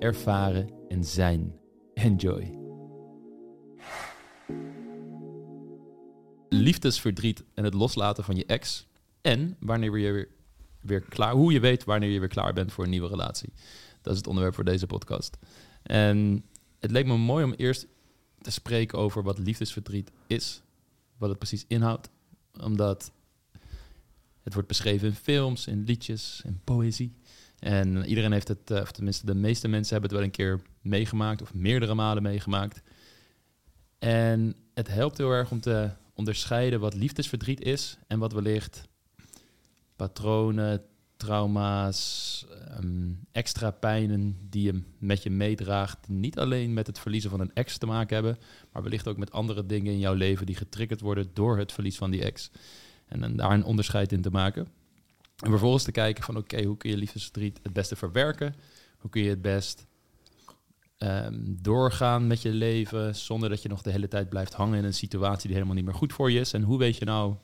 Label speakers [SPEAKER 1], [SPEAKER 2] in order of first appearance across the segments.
[SPEAKER 1] ervaren en zijn. Enjoy. Liefdesverdriet en het loslaten van je ex. En wanneer je weer, weer klaar, hoe je weet wanneer je weer klaar bent voor een nieuwe relatie. Dat is het onderwerp voor deze podcast. En het leek me mooi om eerst te spreken over wat liefdesverdriet is. Wat het precies inhoudt. Omdat het wordt beschreven in films, in liedjes, in poëzie. En iedereen heeft het, eh, of tenminste de meeste mensen hebben het wel een keer meegemaakt of meerdere malen meegemaakt. En het helpt heel erg om te onderscheiden wat liefdesverdriet is en wat wellicht patronen, trauma's, um, extra pijnen die je met je meedraagt, niet alleen met het verliezen van een ex te maken hebben, maar wellicht ook met andere dingen in jouw leven die getriggerd worden door het verlies van die ex. En, en daar een onderscheid in te maken. En vervolgens te kijken van oké, hoe kun je liefdesverdriet het beste verwerken? Hoe kun je het best um, doorgaan met je leven zonder dat je nog de hele tijd blijft hangen in een situatie die helemaal niet meer goed voor je is? En hoe weet je nou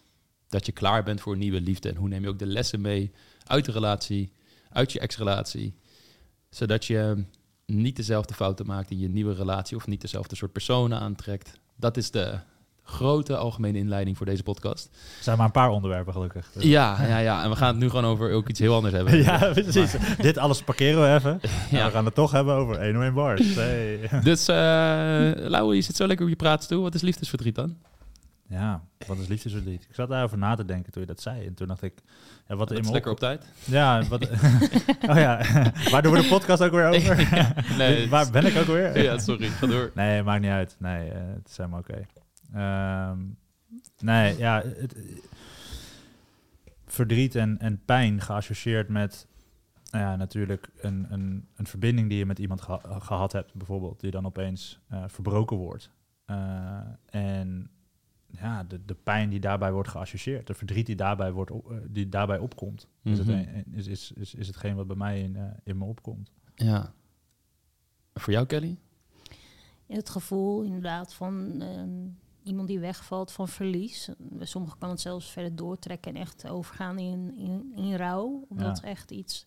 [SPEAKER 1] dat je klaar bent voor een nieuwe liefde? En hoe neem je ook de lessen mee uit de relatie, uit je ex-relatie, zodat je niet dezelfde fouten maakt in je nieuwe relatie of niet dezelfde soort personen aantrekt? Dat is de, grote algemene inleiding voor deze podcast.
[SPEAKER 2] Er zijn maar een paar onderwerpen gelukkig.
[SPEAKER 1] Dus- ja, ja, ja, en we gaan het nu gewoon over ook iets heel anders hebben.
[SPEAKER 2] ja, precies. Dit alles parkeren we even. ja. We gaan het toch hebben over 101 bars. Hey.
[SPEAKER 1] Dus, uh, je zit zo lekker op je praten toe. Wat is liefdesverdriet dan?
[SPEAKER 2] Ja, wat is liefdesverdriet? Ik zat daarover na te denken toen je dat zei. En toen dacht ik...
[SPEAKER 1] Ja, wat is lekker op tijd?
[SPEAKER 2] Ja, wat... oh ja, waar doen we de podcast ook weer over? nee, waar ben ik ook weer?
[SPEAKER 1] ja, sorry, ga door.
[SPEAKER 2] Nee, maakt niet uit. Nee, uh, het is helemaal oké. Um, nee, ja, het, verdriet en, en pijn geassocieerd met nou ja, natuurlijk een, een, een verbinding die je met iemand gehad hebt, bijvoorbeeld, die dan opeens uh, verbroken wordt. Uh, en ja, de, de pijn die daarbij wordt geassocieerd, de verdriet die daarbij, wordt, uh, die daarbij opkomt, mm -hmm. is, het, mhm. is, is, is, is hetgeen wat bij mij in, in me opkomt.
[SPEAKER 1] Ja. Voor jou, Kelly?
[SPEAKER 3] Het gevoel inderdaad van um, iemand die wegvalt van verlies. Sommigen kan het zelfs verder doortrekken en echt overgaan in, in, in rouw. Omdat ja. echt iets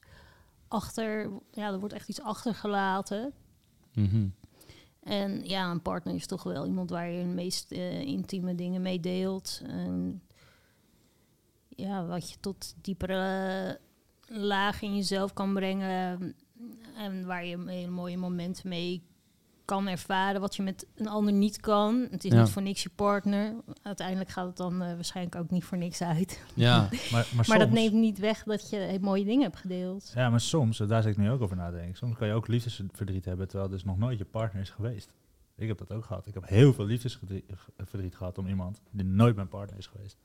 [SPEAKER 3] achter, ja, er wordt echt iets achtergelaten.
[SPEAKER 1] Mm -hmm.
[SPEAKER 3] En ja, een partner is toch wel iemand waar je de meest uh, intieme dingen mee deelt. En ja, wat je tot diepere lagen in jezelf kan brengen. En waar je hele mooie momenten mee kan ervaren wat je met een ander niet kan. Het is
[SPEAKER 1] Ja.
[SPEAKER 3] niet voor niks je partner. Uiteindelijk gaat het dan eh, waarschijnlijk ook niet voor niks uit.
[SPEAKER 1] Ja,
[SPEAKER 2] Maar, maar,
[SPEAKER 3] Maar
[SPEAKER 2] soms,
[SPEAKER 3] dat neemt niet weg dat je hele mooie dingen hebt gedeeld.
[SPEAKER 2] Ja, maar soms, daar zit ik nu ook over nadenken. Soms kan je ook liefdesverdriet hebben, terwijl dus nog nooit je partner is geweest. Ik heb dat ook gehad. Ik heb heel veel liefdesverdriet gehad om iemand die nooit mijn partner is geweest.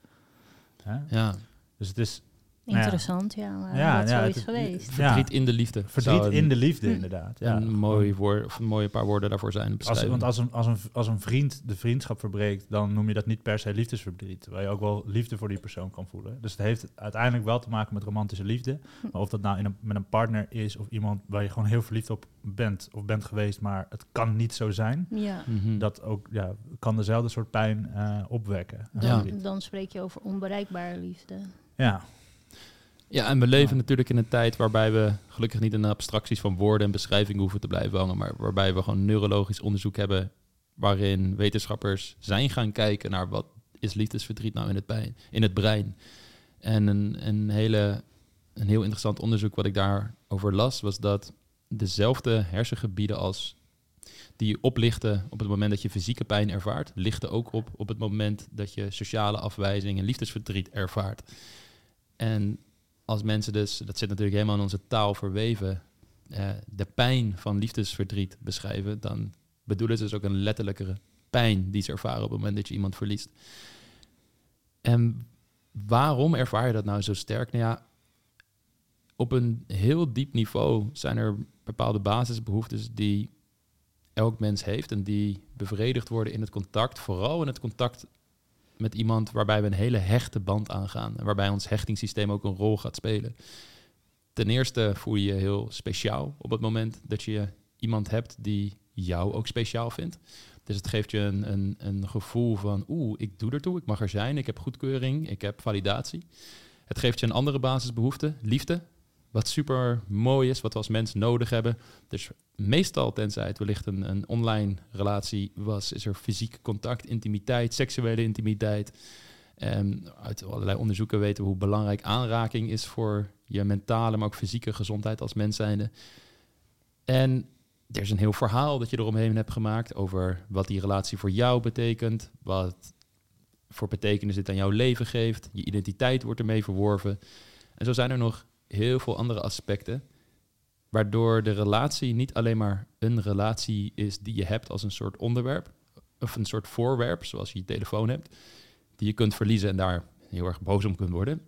[SPEAKER 2] Hè?
[SPEAKER 1] ja.
[SPEAKER 2] Dus het is.
[SPEAKER 3] Interessant, ja, maar
[SPEAKER 2] Ja,
[SPEAKER 3] dat
[SPEAKER 2] het-
[SPEAKER 3] is geweest.
[SPEAKER 2] Ja.
[SPEAKER 1] Verdriet in de liefde.
[SPEAKER 2] verdriet
[SPEAKER 1] een-
[SPEAKER 2] in de liefde,
[SPEAKER 3] Hm.
[SPEAKER 2] inderdaad. Ja,
[SPEAKER 1] een mooi woord, of een mooie paar woorden daarvoor zijn.
[SPEAKER 2] Als, want als een, als, een, als een vriend de vriendschap verbreekt, dan noem je dat niet per se liefdesverdriet. Waar je ook wel liefde voor die persoon kan voelen. Dus het heeft uiteindelijk wel te maken met romantische liefde. Maar of dat nou in een, met een partner is of iemand waar je gewoon heel verliefd op bent of bent geweest, maar het kan niet zo zijn.
[SPEAKER 3] Ja.
[SPEAKER 1] Mhm.
[SPEAKER 2] Dat ook, ja, kan dezelfde soort pijn eh, opwekken.
[SPEAKER 1] Ja.
[SPEAKER 3] Dan spreek je over onbereikbare liefde.
[SPEAKER 2] ja.
[SPEAKER 1] Ja, en we leven
[SPEAKER 2] Ja.
[SPEAKER 1] natuurlijk in een tijd waarbij we gelukkig niet in abstracties van woorden en beschrijvingen hoeven te blijven hangen, maar waarbij we gewoon neurologisch onderzoek hebben waarin wetenschappers zijn gaan kijken naar wat is liefdesverdriet nou in het, pijn, in het brein. En een, een, hele, een heel interessant onderzoek wat ik daarover las, was dat dezelfde hersengebieden als die oplichten op het moment dat je fysieke pijn ervaart, lichten ook op op het moment dat je sociale afwijzing en liefdesverdriet ervaart. En als mensen dus, dat zit natuurlijk helemaal in onze taal verweven, eh, de pijn van liefdesverdriet beschrijven, dan bedoelen ze dus ook een letterlijkere pijn die ze ervaren op het moment dat je iemand verliest. En waarom ervaar je dat nou zo sterk? Nou ja, op een heel diep niveau zijn er bepaalde basisbehoeftes die elk mens heeft en die bevredigd worden in het contact, vooral in het contact met iemand waarbij we een hele hechte band aangaan en waarbij ons hechtingssysteem ook een rol gaat spelen. Ten eerste voel je je heel speciaal op het moment dat je iemand hebt die jou ook speciaal vindt. Dus het geeft je een, een, een gevoel van, oeh, ik doe ertoe, ik mag er zijn, ik heb goedkeuring, ik heb validatie. Het geeft je een andere basisbehoefte, liefde. Wat super mooi is, wat we als mens nodig hebben. Dus meestal, tenzij het wellicht een, een online relatie was, is er fysiek contact, intimiteit, seksuele intimiteit. En uit allerlei onderzoeken weten we hoe belangrijk aanraking is voor je mentale, maar ook fysieke gezondheid als mens zijnde. En er is een heel verhaal dat je eromheen hebt gemaakt over wat die relatie voor jou betekent, wat voor betekenis dit aan jouw leven geeft. Je identiteit wordt ermee verworven. En zo zijn er nog heel veel andere aspecten, waardoor de relatie niet alleen maar een relatie is die je hebt als een soort onderwerp, of een soort voorwerp, zoals je je telefoon hebt, die je kunt verliezen en daar heel erg boos om kunt worden.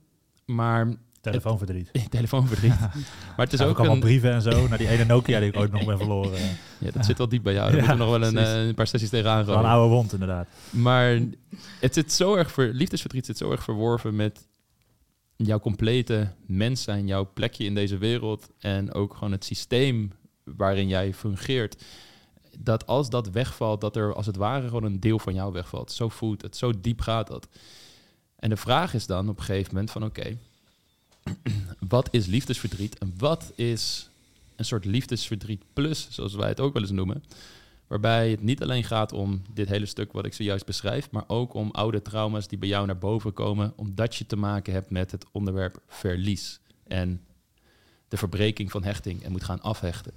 [SPEAKER 1] Maar
[SPEAKER 2] Telefoonverdriet.
[SPEAKER 1] telefoonverdriet. maar het is ook
[SPEAKER 2] allemaal
[SPEAKER 1] een,
[SPEAKER 2] brieven en zo. Naar die ene Nokia die ik ooit nog ben verloren.
[SPEAKER 1] ja, dat zit wel diep bij jou. Daar
[SPEAKER 2] Ja,
[SPEAKER 1] moeten we nog wel een, eh, een paar sessies tegenaan
[SPEAKER 2] Wel een oude wond inderdaad.
[SPEAKER 1] Maar het zit zo erg ver, liefdesverdriet zit zo erg verworven met jouw complete mens zijn, jouw plekje in deze wereld en ook gewoon het systeem waarin jij fungeert. Dat als dat wegvalt, dat er als het ware gewoon een deel van jou wegvalt. Zo voelt het, zo diep gaat dat. En de vraag is dan op een gegeven moment van oké, wat is liefdesverdriet en wat is een soort liefdesverdriet plus, zoals wij het ook wel eens noemen. Waarbij het niet alleen gaat om dit hele stuk wat ik zojuist beschrijf, maar ook om oude trauma's die bij jou naar boven komen, omdat je te maken hebt met het onderwerp verlies en de verbreking van hechting en moet gaan afhechten.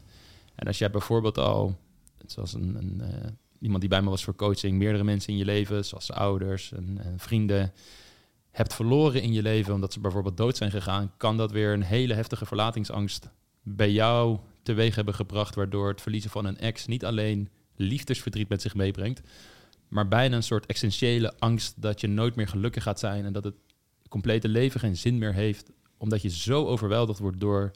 [SPEAKER 1] En als jij bijvoorbeeld al, zoals een, een, eh, iemand die bij me was voor coaching, meerdere mensen in je leven, zoals ouders en, en vrienden, hebt verloren in je leven omdat ze bijvoorbeeld dood zijn gegaan, kan dat weer een hele heftige verlatingsangst bij jou teweeg hebben gebracht, waardoor het verliezen van een ex niet alleen liefdesverdriet met zich meebrengt, maar bijna een soort essentiële angst dat je nooit meer gelukkig gaat zijn en dat het complete leven geen zin meer heeft, omdat je zo overweldigd wordt door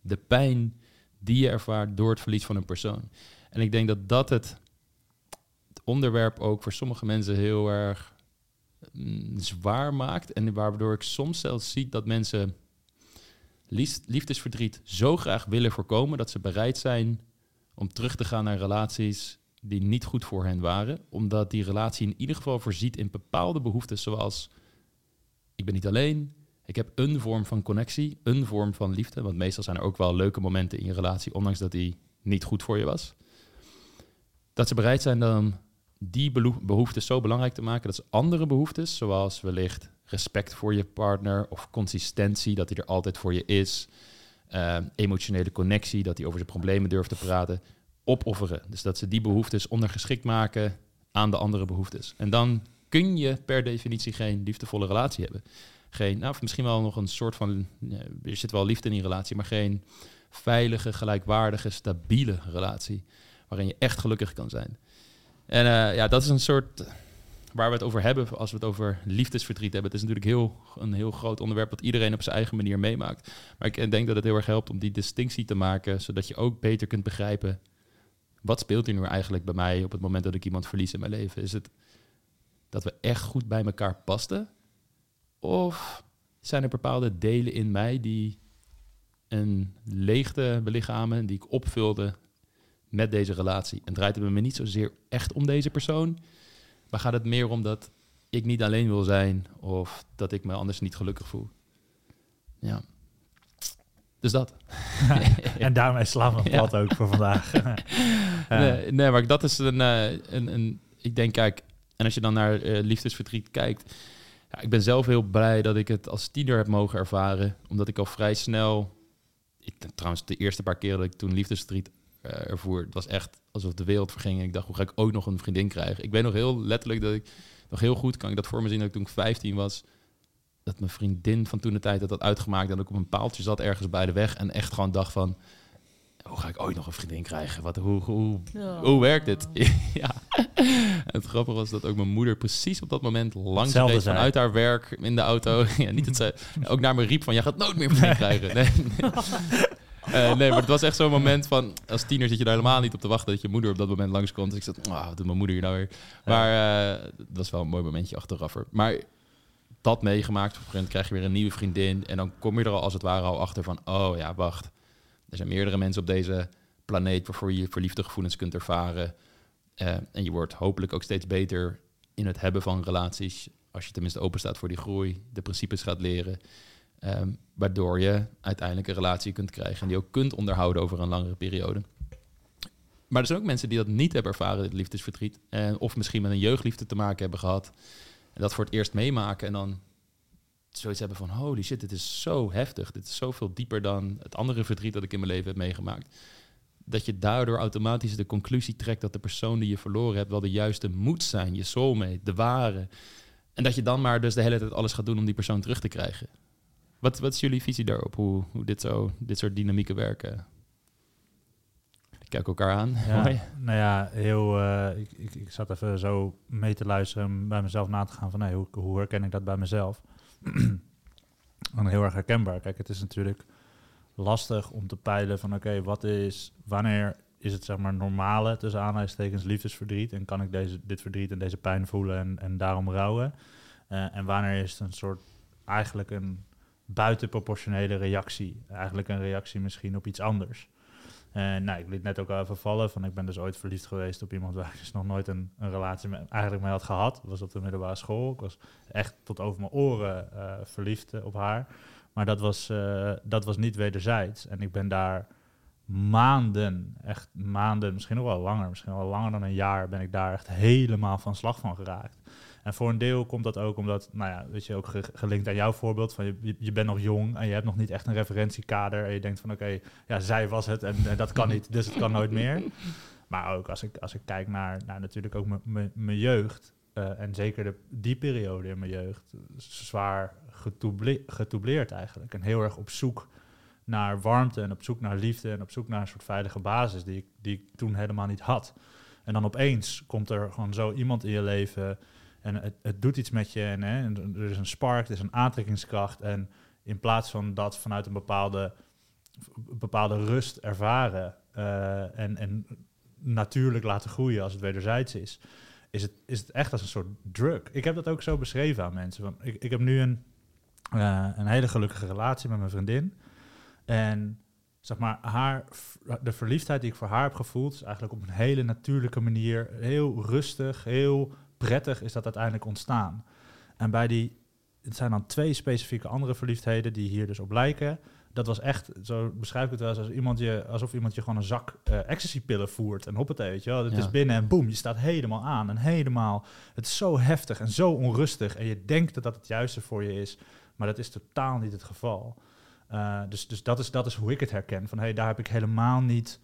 [SPEAKER 1] de pijn die je ervaart door het verlies van een persoon. En ik denk dat dat het, onderwerp ook voor sommige mensen heel erg mm, zwaar maakt en waardoor ik soms zelfs zie dat mensen liefdesverdriet zo graag willen voorkomen dat ze bereid zijn om terug te gaan naar relaties die niet goed voor hen waren, omdat die relatie in ieder geval voorziet in bepaalde behoeftes, zoals ik ben niet alleen, ik heb een vorm van connectie, een vorm van liefde, want meestal zijn er ook wel leuke momenten in je relatie, ondanks dat die niet goed voor je was. Dat ze bereid zijn dan die behoeftes zo belangrijk te maken dat ze andere behoeftes, zoals wellicht respect voor je partner of consistentie, dat hij er altijd voor je is, eh, emotionele connectie, dat hij over zijn problemen durft te praten, opofferen. Dus dat ze die behoeftes ondergeschikt maken aan de andere behoeftes. En dan kun je per definitie geen liefdevolle relatie hebben. Geen, nou, misschien wel nog een soort van, ja, er zit wel liefde in die relatie, maar geen veilige, gelijkwaardige, stabiele relatie. Waarin je echt gelukkig kan zijn. En eh, ja, dat is een soort waar we het over hebben als we het over liefdesverdriet hebben. Het is natuurlijk heel, een heel groot onderwerp dat iedereen op zijn eigen manier meemaakt. Maar ik denk dat het heel erg helpt om die distinctie te maken, zodat je ook beter kunt begrijpen wat speelt er nu eigenlijk bij mij op het moment dat ik iemand verlies in mijn leven. Is het dat we echt goed bij elkaar pasten? Of zijn er bepaalde delen in mij die een leegte belichamen, die ik opvulde met deze relatie? En draait het me niet zozeer echt om deze persoon, maar gaat het meer om dat ik niet alleen wil zijn of dat ik me anders niet gelukkig voel? Ja. Dus dat.
[SPEAKER 2] en daarmee slaan we het
[SPEAKER 1] Ja.
[SPEAKER 2] plat ook voor vandaag.
[SPEAKER 1] Nee, nee, maar dat is een, eh, een, een... Ik denk, kijk... En als je dan naar eh, liefdesverdriet kijkt... Ja, ik ben zelf heel blij dat ik het als tiener heb mogen ervaren. Omdat ik al vrij snel... Ik, trouwens, de eerste paar keer dat ik toen liefdesverdriet eh, ervoer... Het was echt alsof de wereld verging. En ik dacht, hoe ga ik ook nog een vriendin krijgen? Ik weet nog heel letterlijk dat ik... Nog heel goed kan ik dat voor me zien dat ik toen ik 15 was... Dat mijn vriendin van toen de tijd dat had uitgemaakt... dat ik op een paaltje zat ergens bij de weg... en echt gewoon dacht van hoe ga ik ooit nog een vriendin krijgen? Wat, hoe, hoe, hoe werkt dit? ja. Het grappige was dat ook mijn moeder precies op dat moment langs reed vanuit haar werk in de auto. ja, niet dat ze ook naar me riep van, jij gaat nooit meer vriendin krijgen. Nee, nee. Eh, nee, maar het was echt zo'n moment van, als tiener zit je daar helemaal niet op te wachten dat je moeder op dat moment langskomt. Dus ik zat, ah, wat doet mijn moeder hier nou weer? Maar eh, dat was wel een mooi momentje achteraf. Maar dat meegemaakt, op een gegeven moment krijg je weer een nieuwe vriendin. En dan kom je er al als het ware al achter van, oh ja, wacht. Er zijn meerdere mensen op deze planeet waarvoor je verliefde gevoelens kunt ervaren. Eh, en je wordt hopelijk ook steeds beter in het hebben van relaties. Als je tenminste open staat voor die groei, de principes gaat leren. Ehm, waardoor je uiteindelijk een relatie kunt krijgen en die ook kunt onderhouden over een langere periode. Maar er zijn ook mensen die dat niet hebben ervaren, dit liefdesverdriet. En of misschien met een jeugdliefde te maken hebben gehad. En dat voor het eerst meemaken en dan zoiets hebben van... holy shit, dit is zo heftig. Dit is zoveel dieper dan het andere verdriet dat ik in mijn leven heb meegemaakt. Dat je daardoor automatisch de conclusie trekt... dat de persoon die je verloren hebt wel de juiste moet zijn. Je soulmate, de ware. En dat je dan maar dus de hele tijd alles gaat doen om die persoon terug te krijgen. Wat, wat is jullie visie daarop? Hoe, hoe dit, zo, dit soort dynamieken werken? Ik kijk elkaar aan.
[SPEAKER 2] Ja,
[SPEAKER 1] Mooi.
[SPEAKER 2] nou ja, heel, eh, ik, ik, ik zat even zo mee te luisteren en bij mezelf na te gaan van nee, hoe, hoe herken ik dat bij mezelf? en heel erg herkenbaar. Kijk, het is natuurlijk lastig om te peilen van oké, wat is, wanneer is het zeg maar normale tussen aanhalingstekens liefdesverdriet en kan ik deze, dit verdriet en deze pijn voelen en, en daarom rouwen? Eh, en wanneer is het een soort eigenlijk een buitenproportionele reactie? Eigenlijk een reactie misschien op iets anders. En nou, ik liet net ook al even vallen van ik ben dus ooit verliefd geweest op iemand waar ik dus nog nooit een, een relatie mee, eigenlijk mee had gehad. Dat was op de middelbare school. Ik was echt tot over mijn oren eh, verliefd eh, op haar. Maar dat was, eh, dat was niet wederzijds. En ik ben daar maanden, echt maanden, misschien nog wel langer, misschien wel langer dan een jaar, ben ik daar echt helemaal van slag van geraakt. En voor een deel komt dat ook omdat, nou ja, weet je, ook ge- gelinkt aan jouw voorbeeld van je, je, bent nog jong en je hebt nog niet echt een referentiekader en je denkt van oké, ja, zij was het en, en dat kan niet, dus het kan nooit meer. Maar ook als ik, als ik kijk naar, naar natuurlijk ook mijn- jeugd eh, en zeker de, die periode in mijn jeugd, zwaar getoubleerd eigenlijk. En heel erg op zoek naar warmte en op zoek naar liefde en op zoek naar een soort veilige basis die ik, die ik toen helemaal niet had. En dan opeens komt er gewoon zo iemand in je leven en het, het doet iets met je en, hè, er is een spark, er is een aantrekkingskracht en in plaats van dat vanuit een bepaalde, bepaalde rust ervaren eh, en, en natuurlijk laten groeien als het wederzijds is, is het, is het echt als een soort drug. Ik heb dat ook zo beschreven aan mensen. Ik, ik heb nu een, eh, een hele gelukkige relatie met mijn vriendin. En zeg maar, haar, de verliefdheid die ik voor haar heb gevoeld, is eigenlijk op een hele natuurlijke manier, heel rustig, heel prettig is dat uiteindelijk ontstaan. En bij die, het zijn dan twee specifieke andere verliefdheden die hier dus op lijken. Dat was echt, zo beschrijf ik het wel eens, als iemand je, alsof iemand je gewoon een zak eh ecstasypillen voert. En hoppatee, weet je wel. Het
[SPEAKER 1] Ja.
[SPEAKER 2] is binnen en boem, je staat helemaal aan. En helemaal, het is zo heftig en zo onrustig. En je denkt dat dat het juiste voor je is. Maar dat is totaal niet het geval. Uh, dus dus dat, is, dat is hoe ik het herken. Van hey, daar heb ik helemaal niet.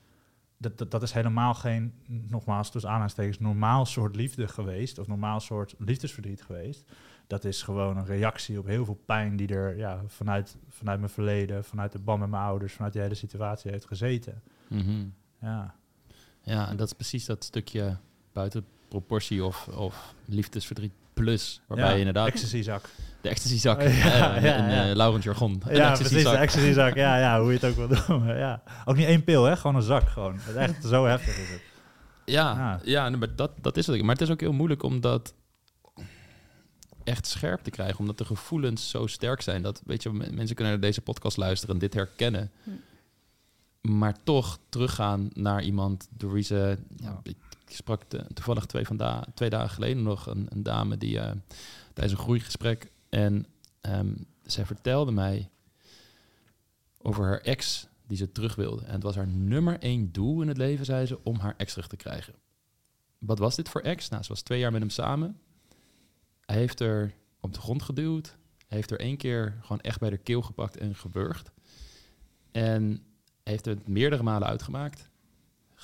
[SPEAKER 2] Dat, dat, dat is helemaal geen, nogmaals, tussen aanhalingstekens, normaal soort liefde geweest. Of normaal soort liefdesverdriet geweest. Dat is gewoon een reactie op heel veel pijn die er ja, vanuit, vanuit mijn verleden, vanuit de band met mijn ouders, vanuit die hele situatie heeft gezeten.
[SPEAKER 1] Mhm.
[SPEAKER 2] Ja,
[SPEAKER 1] Ja, en dat is precies dat stukje buiten proportie of, of liefdesverdriet plus. Waarbij
[SPEAKER 2] ja,
[SPEAKER 1] je inderdaad
[SPEAKER 2] Ecstasyzak.
[SPEAKER 1] de ecstasyzak,
[SPEAKER 2] Ja,
[SPEAKER 1] ja,
[SPEAKER 2] ja,
[SPEAKER 1] in
[SPEAKER 2] ja.
[SPEAKER 1] eh, Laurent jargon. Een
[SPEAKER 2] Ja, precies, de
[SPEAKER 1] ecstasyzak.
[SPEAKER 2] Ja, ja, hoe je het ook wil doen. Ja. Ook niet één pil, hè? gewoon een zak. Gewoon. Het is echt zo heftig is het.
[SPEAKER 1] Ja,
[SPEAKER 2] Ja.
[SPEAKER 1] ja. maar dat, dat is het. Maar het is ook heel moeilijk om dat echt scherp te krijgen, omdat de gevoelens zo sterk zijn. Dat, weet je, mensen kunnen naar deze podcast luisteren en dit herkennen.
[SPEAKER 3] Hm.
[SPEAKER 1] Maar toch teruggaan naar iemand door wie ze... Ja,
[SPEAKER 2] Ja.
[SPEAKER 1] ik, ik sprak toevallig twee, dagen geleden nog een, dame die eh, tijdens een groeigesprek... En ehm, zij vertelde mij over haar ex die ze terug wilde. En het was haar nummer één doel in het leven, zei ze, om haar ex terug te krijgen. Wat was dit voor ex? Nou, ze was twee jaar met hem samen. Hij heeft er op de grond geduwd. Hij heeft er één keer gewoon echt bij de keel gepakt en gewurgd. En heeft het meerdere malen uitgemaakt.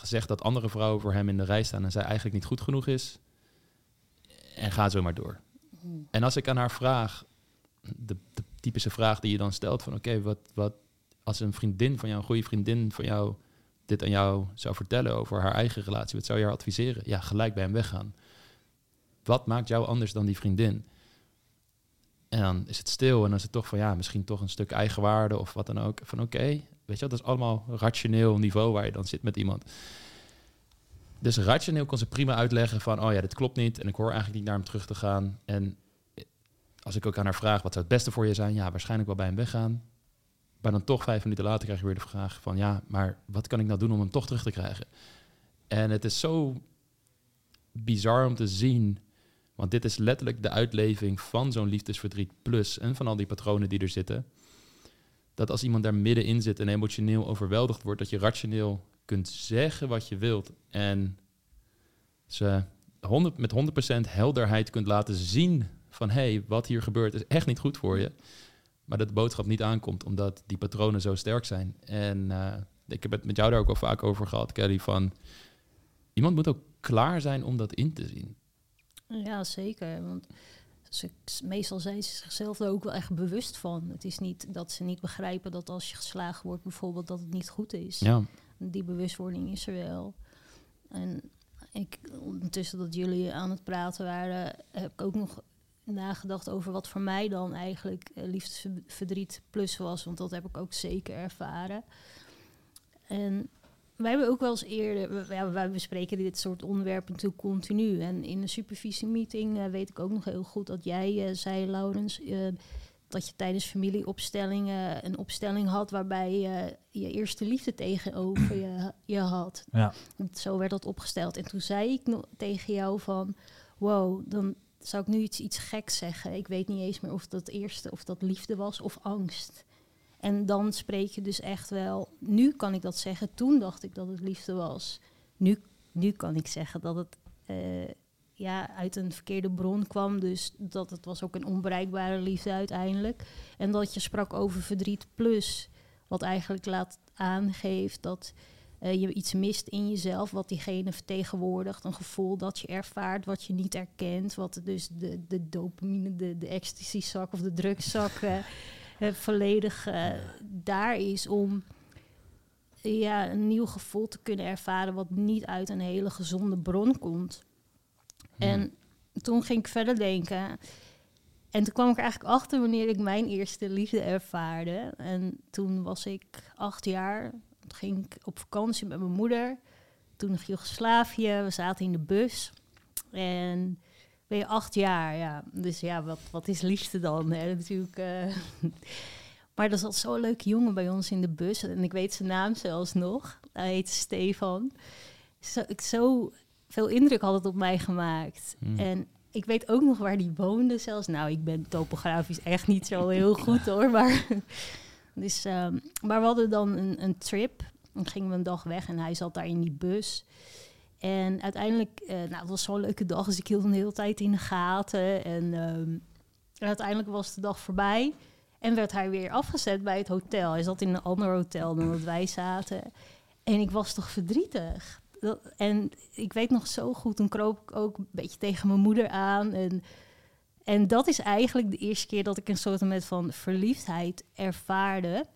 [SPEAKER 1] Gezegd dat andere vrouwen voor hem in de rij staan en zij eigenlijk niet goed genoeg is. En ga zo maar door. En als ik aan haar vraag, de, de typische vraag die je dan stelt van oké, wat, wat als een vriendin van jou, een goede vriendin van jou dit aan jou zou vertellen over haar eigen relatie, wat zou je haar adviseren? Ja, gelijk bij hem weggaan. Wat maakt jou anders dan die vriendin? En dan is het stil en dan is het toch van ja, misschien toch een stuk eigenwaarde of wat dan ook. Van oké, weet je, dat is allemaal rationeel niveau waar je dan zit met iemand. Dus rationeel kon ze prima uitleggen van oh ja, dit klopt niet en ik hoor eigenlijk niet naar hem terug te gaan. En als ik ook aan haar vraag wat zou het beste voor je zijn, ja, waarschijnlijk wel bij hem weggaan. Maar dan toch vijf minuten later krijg je weer de vraag van ja, maar wat kan ik nou doen om hem toch terug te krijgen? En het is zo bizar om te zien, want dit is letterlijk de uitleving van zo'n liefdesverdriet plus en van al die patronen die er zitten. Dat als iemand daar middenin zit en emotioneel overweldigd wordt, dat je rationeel kunt zeggen wat je wilt en ze 100, met 100% helderheid kunt laten zien van hé, hey, wat hier gebeurt is echt niet goed voor je. Maar dat de boodschap niet aankomt, omdat die patronen zo sterk zijn. En uh, ik heb het met jou daar ook al vaak over gehad, Kelly, van iemand moet ook klaar zijn om dat in te zien.
[SPEAKER 3] Ja, zeker. Want ze, meestal zijn ze zichzelf er ook wel echt bewust van. Het is niet dat ze niet begrijpen dat als je geslagen wordt, bijvoorbeeld, dat het niet goed is.
[SPEAKER 1] Ja.
[SPEAKER 3] Die bewustwording is er wel. En ik, ondertussen dat jullie aan het praten waren, heb ik ook nog nagedacht over wat voor mij dan eigenlijk uh, liefdesverdriet plus was. Want dat heb ik ook zeker ervaren. En wij hebben ook wel eens eerder, ja, wij bespreken dit soort onderwerpen natuurlijk continu. En in een supervisiemeeting uh, weet ik ook nog heel goed dat jij uh, zei, Laurens, dat je tijdens familieopstellingen een opstelling had waarbij je je eerste liefde tegenover je, je had.
[SPEAKER 2] Ja.
[SPEAKER 3] Zo werd dat opgesteld. En toen zei ik tegen jou van, wow, dan zou ik nu iets, iets geks zeggen. Ik weet niet eens meer of dat eerste, of dat liefde was of angst. En dan spreek je dus echt wel, nu kan ik dat zeggen, toen dacht ik dat het liefde was. Nu, nu kan ik zeggen dat het uh, ja, uit een verkeerde bron kwam. Dus dat het was ook een onbereikbare liefde uiteindelijk. En dat je sprak over verdriet plus, wat eigenlijk laat aangeeft dat uh, je iets mist in jezelf, wat diegene vertegenwoordigt. Een gevoel dat je ervaart, wat je niet erkent. Wat dus de, de dopamine, de, de ecstasy-zak of de drugszak uh, uh, volledig daar is om ja, een nieuw gevoel te kunnen ervaren... wat niet uit een hele gezonde bron komt. En toen ging ik verder denken... En toen kwam ik eigenlijk achter wanneer ik mijn eerste liefde ervaarde. En toen was ik acht jaar, ging ik op vakantie met mijn moeder. Toen nog Joegoslavië, we zaten in de bus. En ben je acht jaar, ja. Dus ja, wat, wat is liefde dan? Hè? Natuurlijk. Uh, maar er zat zo'n leuke jongen bij ons in de bus. En ik weet zijn naam zelfs nog. Hij heet Stefan. Zo, ik, zo veel indruk had het op mij gemaakt. Mm. En ik weet ook nog waar die woonde zelfs. Nou, ik ben topografisch echt niet zo heel goed hoor. Maar dus, um, maar we hadden dan een, een trip. Dan gingen we een dag weg en hij zat daar in die bus. En uiteindelijk, uh, nou, het was zo'n leuke dag, dus ik hield hem de hele tijd in de gaten. En, um, en uiteindelijk was de dag voorbij en werd hij weer afgezet bij het hotel. Hij zat in een ander hotel dan dat wij zaten. En ik was toch verdrietig. En ik weet nog zo goed, toen kroop ik ook een beetje tegen mijn moeder aan. En en dat is eigenlijk de eerste keer dat ik een soort van verliefdheid ervaarde.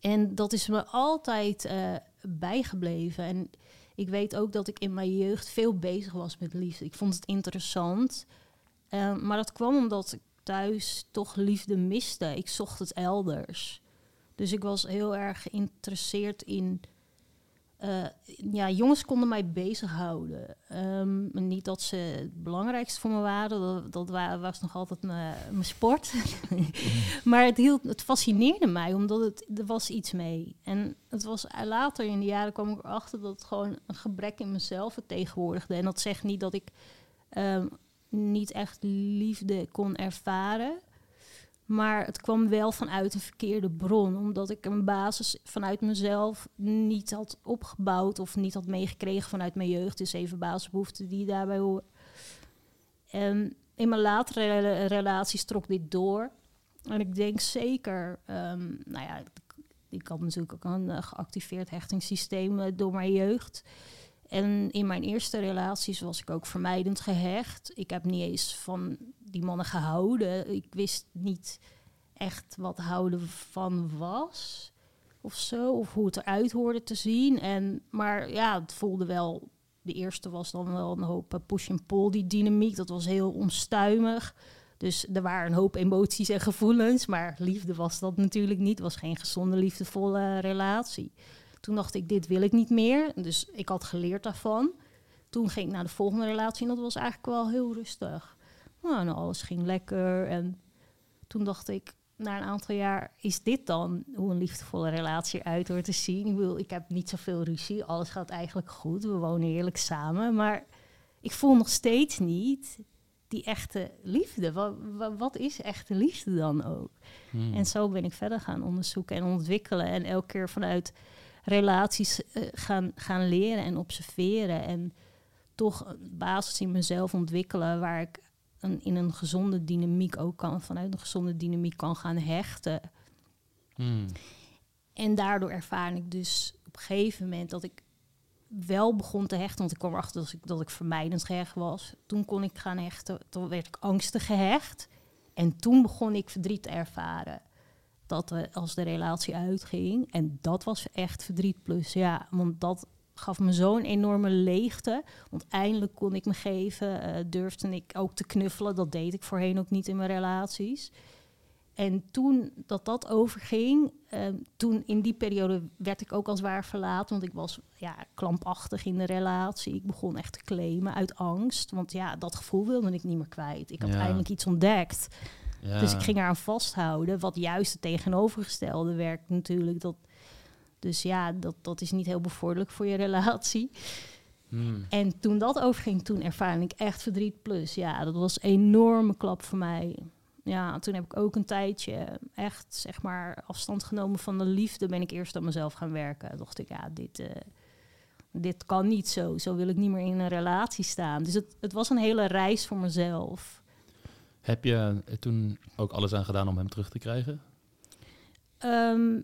[SPEAKER 3] En dat is me altijd uh, bijgebleven. En ik weet ook dat ik in mijn jeugd veel bezig was met liefde. Ik vond het interessant. Uh, maar dat kwam omdat ik thuis toch liefde miste. Ik zocht het elders. Dus ik was heel erg geïnteresseerd in uh, ja, jongens konden mij bezighouden. Um, niet dat ze het belangrijkste voor me waren, dat, was nog altijd mijn sport. maar het, hield, het fascineerde mij, omdat het, er was iets mee. En het was eh, later in de jaren kwam ik erachter dat het gewoon een gebrek in mezelf vertegenwoordigde. En dat zegt niet dat ik um, niet echt liefde kon ervaren. Maar het kwam wel vanuit een verkeerde bron, omdat ik een basis vanuit mezelf niet had opgebouwd of niet had meegekregen vanuit mijn jeugd. Dus even basisbehoeften die daarbij horen. En in mijn latere relaties trok dit door. En ik denk zeker, um, nou ja, ik had natuurlijk ook een uh, geactiveerd hechtingssysteem uh, door mijn jeugd. En in mijn eerste relaties was ik ook vermijdend gehecht. Ik heb niet eens van die mannen gehouden. Ik wist niet echt wat houden van was. of zo. Of hoe het eruit hoorde te zien. En, maar ja, het voelde wel... De eerste was dan wel een hoop eh, push and pull, die dynamiek. Dat was heel onstuimig. Dus er waren een hoop emoties en gevoelens. Maar liefde was dat natuurlijk niet. Het was geen gezonde, liefdevolle relatie. Toen dacht ik, dit wil ik niet meer. Dus ik had geleerd daarvan. Toen ging ik naar de volgende relatie en dat was eigenlijk wel heel rustig. Nou, en alles ging lekker. En toen dacht ik, na een aantal jaar, is dit dan hoe een liefdevolle relatie eruit hoort te zien? Ik bedoel, ik heb niet zoveel ruzie. Alles gaat eigenlijk goed. We wonen heerlijk samen. Maar ik voel nog steeds niet die echte liefde. Wat, wat is echte liefde dan ook?
[SPEAKER 1] Hmm.
[SPEAKER 3] En zo ben ik verder gaan onderzoeken en ontwikkelen. En elke keer vanuit relaties eh, gaan, gaan leren en observeren. En toch een basis in mezelf ontwikkelen waar ik een, in een gezonde dynamiek ook kan, vanuit een gezonde dynamiek kan gaan hechten.
[SPEAKER 1] Hmm.
[SPEAKER 3] En daardoor ervaar ik dus op een gegeven moment dat ik wel begon te hechten. Want ik kwam erachter dat ik, dat ik vermijdend gehecht was. Toen kon ik gaan hechten. Toen werd ik angstig gehecht. En toen begon ik verdriet te ervaren. Dat we, als de relatie uitging. En dat was echt verdriet plus. Ja, want dat gaf me zo'n enorme leegte. Want eindelijk kon ik me geven. eh, durfde ik ook te knuffelen. Dat deed ik voorheen ook niet in mijn relaties. En toen dat dat overging, eh, toen in die periode werd ik ook als waar verlaten. Want ik was ja, klampachtig in de relatie. Ik begon echt te claimen uit angst. Want ja, dat gevoel wilde ik niet meer kwijt. Ik had
[SPEAKER 1] Ja.
[SPEAKER 3] eindelijk iets ontdekt.
[SPEAKER 1] Ja.
[SPEAKER 3] Dus ik ging eraan vasthouden. Wat juist het tegenovergestelde werkt natuurlijk. Dat, dus ja, dat, dat is niet heel bevorderlijk voor je relatie.
[SPEAKER 1] Hmm.
[SPEAKER 3] En toen dat overging, toen ervaarde ik echt verdriet plus. Ja, dat was een enorme klap voor mij. Ja, toen heb ik ook een tijdje echt, zeg maar, afstand genomen van de liefde. Ben ik eerst aan mezelf gaan werken. Dacht ik, ja, dit, eh, dit kan niet zo. Zo wil ik niet meer in een relatie staan. Dus het, het was een hele reis voor mezelf.
[SPEAKER 1] Heb je toen ook alles aan gedaan om hem terug te krijgen?
[SPEAKER 3] Ehm,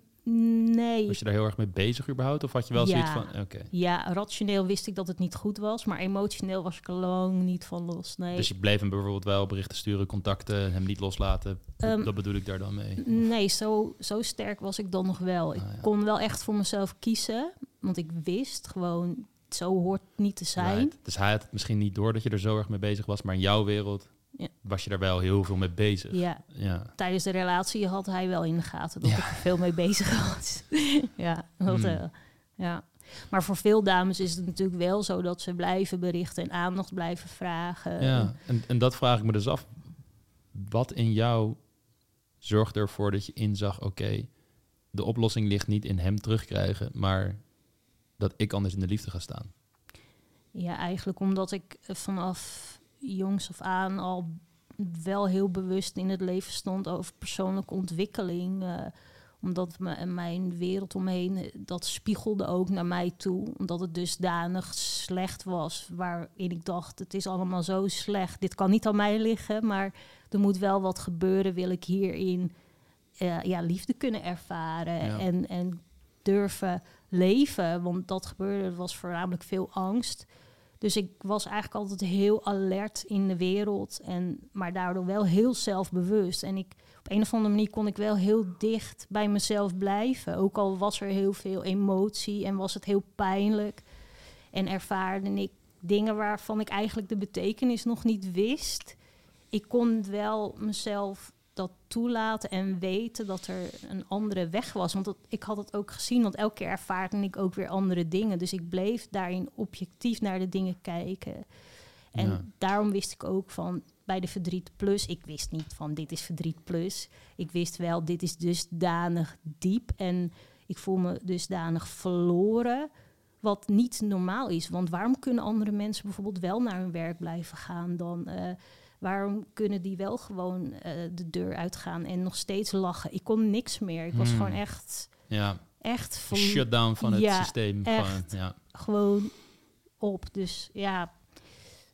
[SPEAKER 3] nee.
[SPEAKER 1] Was je daar heel erg mee bezig überhaupt? Of had je wel
[SPEAKER 3] Ja.
[SPEAKER 1] zoiets van, oké.
[SPEAKER 3] Ja, rationeel wist ik dat het niet goed was, maar emotioneel was ik er lang niet van los. Nee,
[SPEAKER 1] Dus je bleef hem bijvoorbeeld wel berichten sturen, contacten, hem niet loslaten.
[SPEAKER 3] Ehm,
[SPEAKER 1] dat bedoel ik daar dan mee.
[SPEAKER 3] nee zo, zo sterk was ik dan nog wel. Ik
[SPEAKER 1] Ah, ja.
[SPEAKER 3] kon wel echt voor mezelf kiezen, want ik wist gewoon, zo hoort niet te zijn.
[SPEAKER 1] Right. Dus hij had het misschien niet door dat je er zo erg mee bezig was, maar in jouw wereld
[SPEAKER 3] Ja.
[SPEAKER 1] was je daar wel heel veel mee bezig.
[SPEAKER 3] Ja,
[SPEAKER 1] Ja.
[SPEAKER 3] tijdens de relatie had hij wel in de gaten dat
[SPEAKER 1] Ja.
[SPEAKER 3] ik er veel mee bezig was. ja, dat,
[SPEAKER 1] Hmm.
[SPEAKER 3] eh, ja. Maar voor veel dames is het natuurlijk wel zo dat ze blijven berichten en aandacht blijven vragen.
[SPEAKER 1] Ja, en, en dat vraag ik me dus af. Wat in jou zorgde ervoor dat je inzag, oké, de oplossing ligt niet in hem terugkrijgen, maar dat ik anders in de liefde ga staan.
[SPEAKER 3] Ja, eigenlijk omdat ik eh, vanaf jongs af aan al wel heel bewust in het leven stond over persoonlijke ontwikkeling. eh, omdat mijn wereld omheen, eh, dat spiegelde ook naar mij toe. Omdat het dusdanig slecht was, waarin ik dacht, het is allemaal zo slecht. Dit kan niet aan mij liggen, maar er moet wel wat gebeuren, wil ik hierin eh, ja, liefde kunnen ervaren.
[SPEAKER 1] Ja.
[SPEAKER 3] En, en durven leven, want dat gebeurde, er was voornamelijk veel angst. Dus ik was eigenlijk altijd heel alert in de wereld, en, maar daardoor wel heel zelfbewust. En ik, op een of andere manier kon ik wel heel dicht bij mezelf blijven. Ook al was er heel veel emotie en was het heel pijnlijk. En ervaarde ik dingen waarvan ik eigenlijk de betekenis nog niet wist. Ik kon wel mezelf dat toelaten en weten dat er een andere weg was. Want dat, ik had het ook gezien, want elke keer ervaarde ik ook weer andere dingen. Dus ik bleef daarin objectief naar de dingen kijken. En
[SPEAKER 1] Ja.
[SPEAKER 3] daarom wist ik ook van bij de verdriet plus, ik wist niet van dit is verdriet plus. Ik wist wel, dit is dusdanig diep en ik voel me dusdanig verloren. Wat niet normaal is. Want waarom kunnen andere mensen bijvoorbeeld wel naar hun werk blijven gaan dan? eh, waarom kunnen die wel gewoon eh, de deur uitgaan en nog steeds lachen? Ik kon niks meer. Ik was
[SPEAKER 1] Hmm.
[SPEAKER 3] gewoon echt,
[SPEAKER 1] Ja,
[SPEAKER 3] echt
[SPEAKER 1] een shutdown van het
[SPEAKER 3] Ja,
[SPEAKER 1] systeem. Van, ja.
[SPEAKER 3] gewoon op. Dus ja,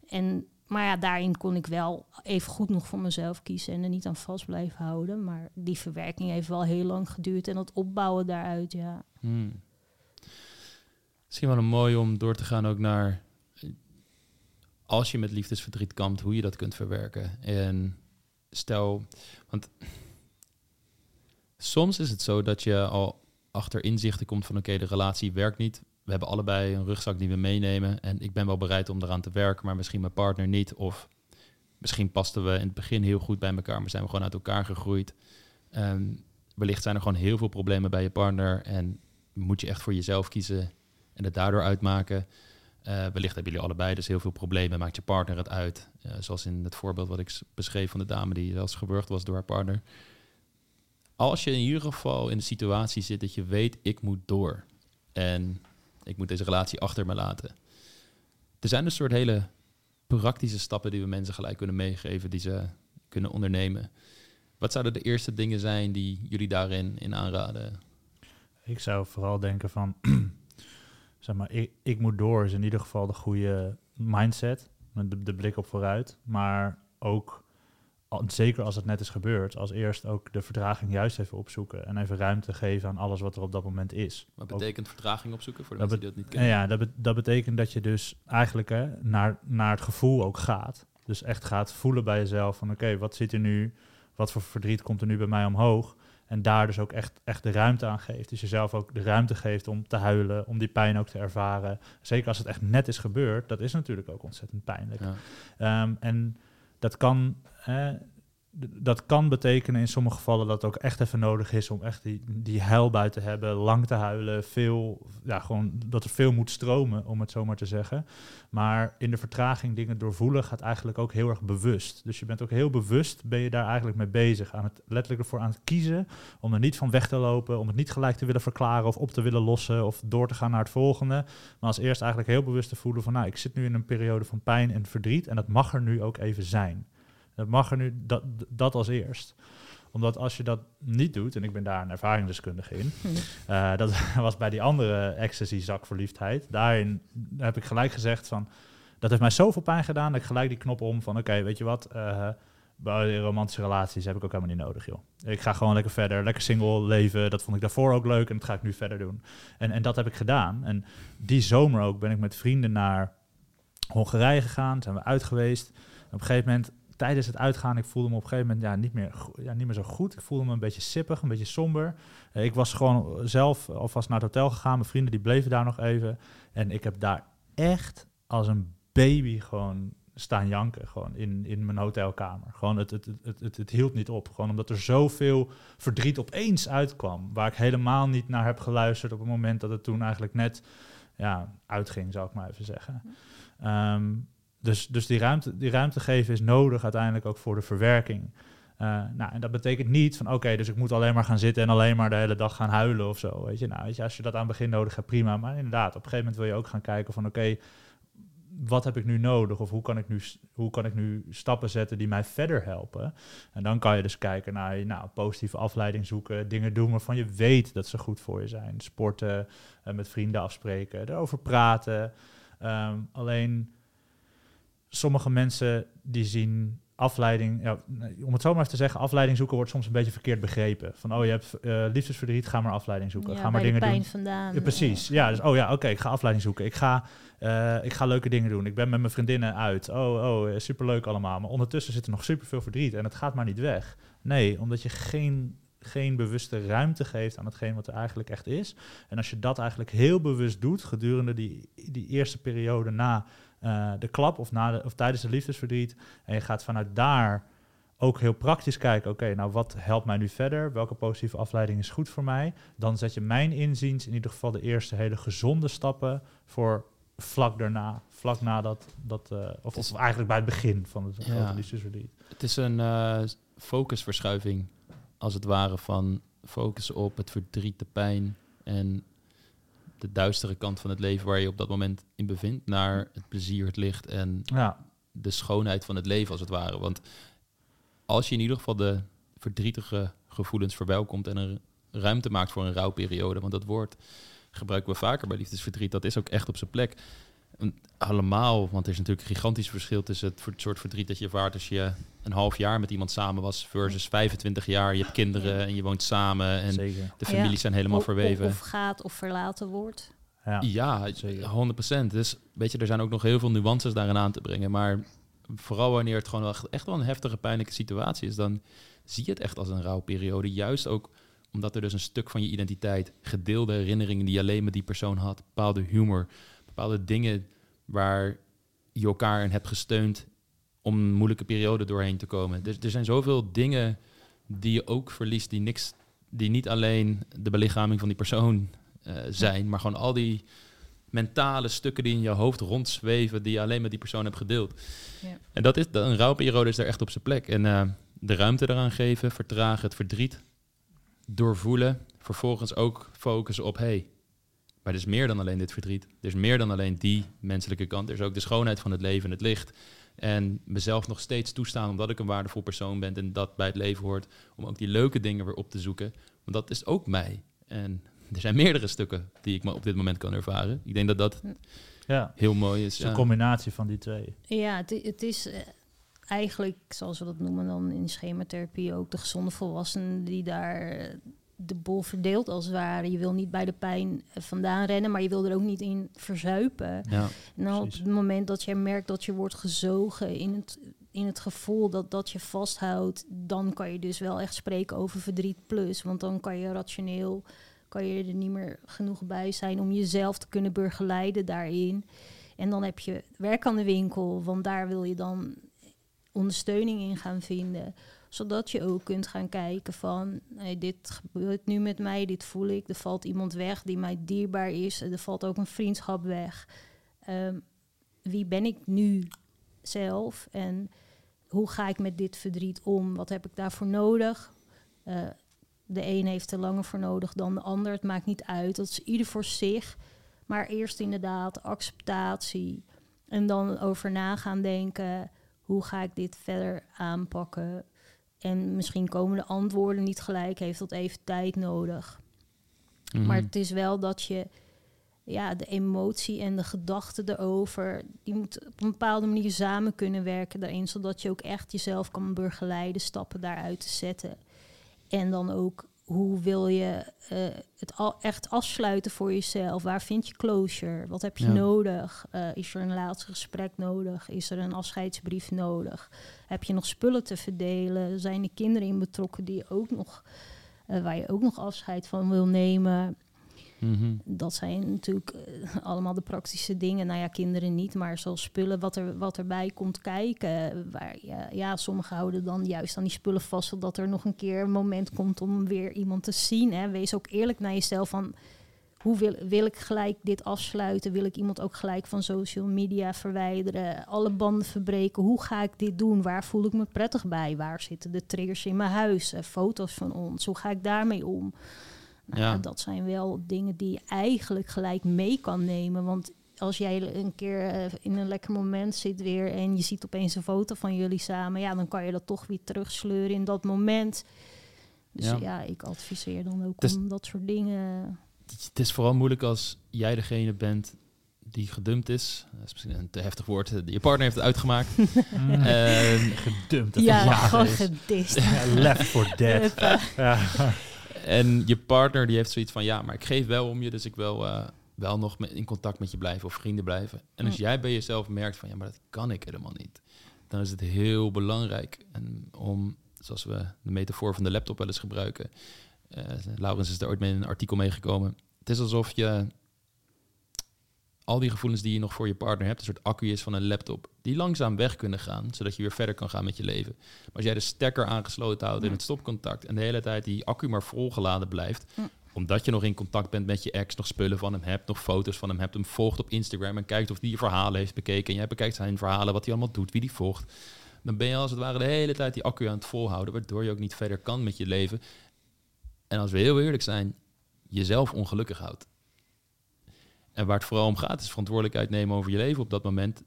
[SPEAKER 3] en, maar ja, daarin kon ik wel even goed nog voor mezelf kiezen en er niet aan vast blijven houden. Maar die verwerking heeft wel heel lang geduurd en het opbouwen daaruit, ja.
[SPEAKER 1] Hmm. Misschien wel een mooi om door te gaan ook naar als je met liefdesverdriet kampt, hoe je dat kunt verwerken. En stel, want soms is het zo dat je al achter inzichten komt van oké, de relatie werkt niet. We hebben allebei een rugzak die we meenemen. En ik ben wel bereid om eraan te werken, maar misschien mijn partner niet. Of misschien pasten we in het begin heel goed bij elkaar, maar zijn we gewoon uit elkaar gegroeid. Um, wellicht zijn er gewoon heel veel problemen bij je partner. En moet je echt voor jezelf kiezen en het daardoor uitmaken. Uh, wellicht hebben jullie allebei dus heel veel problemen. Maakt je partner het uit. Uh, zoals in het voorbeeld wat ik beschreef van de dame die zelfs geburgd was door haar partner. Als je in ieder geval in de situatie zit dat je weet, ik moet door. En ik moet deze relatie achter me laten. Er zijn een soort hele praktische stappen die we mensen gelijk kunnen meegeven, die ze kunnen ondernemen. Wat zouden de eerste dingen zijn die jullie daarin in aanraden?
[SPEAKER 2] Ik zou vooral denken van, zeg maar, ik, ik moet door is in ieder geval de goede mindset, de, de blik op vooruit, maar ook zeker als het net is gebeurd, als eerst ook de vertraging juist even opzoeken en even ruimte geven aan alles wat er op dat moment is.
[SPEAKER 1] Wat betekent vertraging opzoeken voor de mensen die dat niet kennen?
[SPEAKER 2] Ja, dat, dat betekent dat je dus eigenlijk hè, naar, naar het gevoel ook gaat. Dus echt gaat voelen bij jezelf van oké, wat zit er nu, wat voor verdriet komt er nu bij mij omhoog? En daar dus ook echt, echt de ruimte aan geeft. Dus jezelf ook de ruimte geeft om te huilen, om die pijn ook te ervaren. Zeker als het echt net is gebeurd, dat is natuurlijk ook ontzettend pijnlijk. Ja. Ehm, en dat kan, dat kan betekenen in sommige gevallen dat het ook echt even nodig is om echt die, die huilbui te hebben, lang te huilen, veel, ja, gewoon dat er veel moet stromen, om het zo maar te zeggen. Maar in de vertraging dingen doorvoelen gaat eigenlijk ook heel erg bewust. Dus je bent ook heel bewust, ben je daar eigenlijk mee bezig, aan het letterlijk ervoor aan het kiezen om er niet van weg te lopen, om het niet gelijk te willen verklaren of op te willen lossen of door te gaan naar het volgende. Maar als eerst eigenlijk heel bewust te voelen van, nou, ik zit nu in een periode van pijn en verdriet en dat mag er nu ook even zijn. Dat mag er nu, dat, dat als eerst omdat als je dat niet doet, en ik ben daar een ervaringsdeskundige in, uh, dat was bij die andere ecstasy-zakverliefdheid. Daarin heb ik gelijk gezegd van, dat heeft mij zoveel pijn gedaan, dat ik gelijk die knop om van, oké, weet je wat, uh, bij romantische relaties heb ik ook helemaal niet nodig, joh. Ik ga gewoon lekker verder, lekker single leven. Dat vond ik daarvoor ook leuk en dat ga ik nu verder doen. En, en dat heb ik gedaan. En die zomer ook ben ik met vrienden naar Hongarije gegaan, zijn we uit geweest. op een gegeven moment tijdens het uitgaan, ik voelde me op een gegeven moment ja, niet, meer, ja, niet meer zo goed. Ik voelde me een beetje sippig, een beetje somber. Uh, ik was gewoon zelf alvast naar het hotel gegaan. Mijn vrienden die bleven daar nog even. En ik heb daar echt als een baby gewoon staan janken. Gewoon in, in mijn hotelkamer. Gewoon het, het, het, het, het hield niet op. Gewoon omdat er zoveel verdriet opeens uitkwam. Waar ik helemaal niet naar heb geluisterd op het moment dat het toen eigenlijk net ja, uitging, zou ik maar even zeggen. Um, dus, dus die, ruimte, die ruimte geven is nodig uiteindelijk ook voor de verwerking. Uh, nou, en dat betekent niet van oké, dus ik moet alleen maar gaan zitten en alleen maar de hele dag gaan huilen of zo. Weet je, nou, weet je, als je dat aan het begin nodig hebt, prima. Maar inderdaad, op een gegeven moment wil je ook gaan kijken van oké, wat heb ik nu nodig? Of hoe kan ik nu, hoe kan ik nu stappen zetten die mij verder helpen? En dan kan je dus kijken naar nou, positieve afleiding zoeken, dingen doen waarvan je weet dat ze goed voor je zijn. Sporten, uh, met vrienden afspreken, erover praten. Um, alleen sommige mensen die zien afleiding, ja, om het zo maar even te zeggen, afleiding zoeken wordt soms een beetje verkeerd begrepen. Van, oh, je hebt uh, liefdesverdriet, ga maar afleiding zoeken.
[SPEAKER 3] Ja,
[SPEAKER 2] ga maar dingen
[SPEAKER 3] pijn
[SPEAKER 2] doen.
[SPEAKER 3] vandaan.
[SPEAKER 2] Ja, precies. Ja, dus, oh ja, oké, ik ga afleiding zoeken. Ik ga, uh, ik ga leuke dingen doen. Ik ben met mijn vriendinnen uit. Oh, oh, superleuk allemaal. Maar ondertussen zit er nog superveel verdriet en het gaat maar niet weg. Nee, omdat je geen geen bewuste ruimte geeft aan hetgeen wat er eigenlijk echt is. En als je dat eigenlijk heel bewust doet gedurende die, die eerste periode na uh, de klap of, na de, of tijdens de liefdesverdriet. En je gaat vanuit daar ook heel praktisch kijken, oké, nou wat helpt mij nu verder? Welke positieve afleiding is goed voor mij? Dan zet je mijn inziens in ieder geval de eerste hele gezonde stappen voor vlak daarna, vlak nadat, dat, uh, of, of, eigenlijk bij het begin van het ja. liefdesverdriet.
[SPEAKER 1] Het is een uh, focusverschuiving, als het ware, van focussen op het verdriet, de pijn en de duistere kant van het leven waar je op dat moment in bevindt, naar het plezier, het licht en ja. de schoonheid van het leven als het ware. Want als je in ieder geval de verdrietige gevoelens verwelkomt en een ruimte maakt voor een rouwperiode, want dat woord gebruiken we vaker bij liefdesverdriet, dat is ook echt op zijn plek. Allemaal, want er is natuurlijk een gigantisch verschil tussen het soort verdriet dat je ervaart als je een half jaar met iemand samen was versus 25 jaar. Je hebt kinderen en je woont samen en
[SPEAKER 2] Zeker.
[SPEAKER 1] de families zijn helemaal verweven.
[SPEAKER 3] Of, gaat of verlaten wordt.
[SPEAKER 1] Ja, ja 100%. Dus weet je, er zijn ook nog heel veel nuances daarin aan te brengen. Maar vooral wanneer het gewoon echt, echt wel een heftige, pijnlijke situatie is, dan zie je het echt als een rouwperiode. Juist ook Omdat er dus een stuk van je identiteit, gedeelde herinneringen die je alleen met die persoon had, bepaalde humor, bepaalde dingen waar je elkaar in hebt gesteund om een moeilijke periode doorheen te komen. Dus er zijn zoveel dingen die je ook verliest, die niks, die niet alleen de belichaming van die persoon eh, zijn, maar gewoon al die mentale stukken die in je hoofd rondzweven, die je alleen met die persoon hebt gedeeld.
[SPEAKER 3] Ja.
[SPEAKER 1] En dat is, een rouwperiode is daar echt op zijn plek. En eh, de ruimte eraan geven, vertragen, het verdriet doorvoelen, vervolgens ook focussen op, hey, maar er is meer dan alleen dit verdriet. Er is meer dan alleen die menselijke kant. Er is ook de schoonheid van het leven en het licht. En mezelf nog steeds toestaan omdat ik een waardevol persoon ben en dat bij het leven hoort, om ook die leuke dingen weer op te zoeken. Want dat is ook mij. En er zijn meerdere stukken die ik me op dit moment kan ervaren. Ik denk dat dat
[SPEAKER 2] Ja,
[SPEAKER 1] heel mooi is.
[SPEAKER 2] het is een
[SPEAKER 1] ja.
[SPEAKER 2] combinatie van die twee.
[SPEAKER 3] Ja, het, het is eh, eigenlijk, zoals we dat noemen dan in schematherapie ook, de gezonde volwassene die daar eh, de bol verdeelt als het ware. Je wil niet bij de pijn eh, vandaan rennen, maar je wil er ook niet in verzuipen.
[SPEAKER 1] Ja.
[SPEAKER 3] En dan op het moment dat je merkt dat je wordt gezogen in het, in het gevoel dat dat je vasthoudt, dan kan je dus wel echt spreken over verdriet plus. Want dan kan je rationeel, kan je er niet meer genoeg bij zijn om jezelf te kunnen begeleiden daarin. En dan heb je werk aan de winkel, want daar wil je dan ondersteuning in gaan vinden. Zodat je ook kunt gaan kijken van, hey, dit gebeurt nu met mij, dit voel ik. Er valt iemand weg die mij dierbaar is. Er valt ook een vriendschap weg. Ehm, wie ben ik nu zelf en hoe ga ik met dit verdriet om? Wat heb ik daarvoor nodig? Eh, de een heeft er langer voor nodig dan de ander. Het maakt niet uit. Dat is ieder voor zich. Maar eerst inderdaad acceptatie. En dan over na gaan denken. Hoe ga ik dit verder aanpakken? En misschien komen de antwoorden niet gelijk. Heeft dat even tijd nodig.
[SPEAKER 1] Mhm.
[SPEAKER 3] Maar het is wel dat je ja, de emotie en de gedachte erover, die moeten op een bepaalde manier samen kunnen werken daarin, zodat je ook echt jezelf kan begeleiden, stappen daaruit te zetten. En dan ook, hoe wil je eh, het al echt afsluiten voor jezelf? Waar vind je closure? Wat heb je
[SPEAKER 1] Ja.
[SPEAKER 3] nodig? Eh, is er een laatste gesprek nodig? Is er een afscheidsbrief nodig? Heb je nog spullen te verdelen? Zijn er kinderen in betrokken die ook nog, eh, waar je ook nog afscheid van wil nemen?
[SPEAKER 1] Mhm.
[SPEAKER 3] Dat zijn natuurlijk eh, allemaal de praktische dingen. Nou ja, kinderen niet, maar zoals spullen, wat, er, wat erbij komt kijken. Waar, ja, ja, sommigen houden dan juist aan die spullen vast, zodat er nog een keer een moment komt om weer iemand te zien. Hè. Wees ook eerlijk naar jezelf van, hoe wil, wil ik gelijk dit afsluiten? Wil ik iemand ook gelijk van social media verwijderen? Alle banden verbreken? Hoe ga ik dit doen? Waar voel ik me prettig bij? Waar zitten de triggers in mijn huis? Eh, foto's van ons? Hoe ga ik daarmee om? Nou,
[SPEAKER 1] Ja.
[SPEAKER 3] Dat zijn wel dingen die je eigenlijk gelijk mee kan nemen. Want als jij een keer eh, in een lekker moment zit weer en je ziet opeens een foto van jullie samen, ja, dan kan je dat toch weer terugsleuren in dat moment. Dus
[SPEAKER 1] Ja.
[SPEAKER 3] ja, ik adviseer dan ook om dat soort dingen.
[SPEAKER 1] Het is vooral moeilijk als jij degene bent die gedumpt is. Dat is misschien een te heftig woord. Je partner heeft het uitgemaakt.
[SPEAKER 2] Mm.
[SPEAKER 1] En,
[SPEAKER 2] Gedumpt. dat
[SPEAKER 3] Ja, gewoon
[SPEAKER 2] is.
[SPEAKER 3] gedist.
[SPEAKER 2] Ja, Left for dead. Ja.
[SPEAKER 1] En je partner die heeft zoiets van... ja, maar ik geef wel om je, dus ik wil eh, wel nog in contact met je blijven... of vrienden blijven. En als jij bij jezelf merkt van... ja, maar dat kan ik helemaal niet. Dan is het heel belangrijk en om, zoals we de metafoor van de laptop wel eens gebruiken... eh Laurens is er ooit mee in een artikel meegekomen. Het is alsof je al die gevoelens die je nog voor je partner hebt, een soort accu is van een laptop, die langzaam weg kunnen gaan, zodat je weer verder kan gaan met je leven. Maar als jij de stekker aangesloten houdt in het stopcontact en de hele tijd die accu maar volgeladen blijft,
[SPEAKER 3] Ja.
[SPEAKER 1] omdat je nog in contact bent met je ex, nog spullen van hem hebt, nog foto's van hem hebt, hem volgt op Instagram en kijkt of die je verhalen heeft bekeken en jij bekijkt zijn verhalen, wat hij allemaal doet, wie die volgt, dan ben je als het ware de hele tijd die accu aan het volhouden, waardoor je ook niet verder kan met je leven. En als we heel eerlijk zijn, jezelf ongelukkig houdt. En waar het vooral om gaat, is verantwoordelijkheid nemen over je leven op dat moment.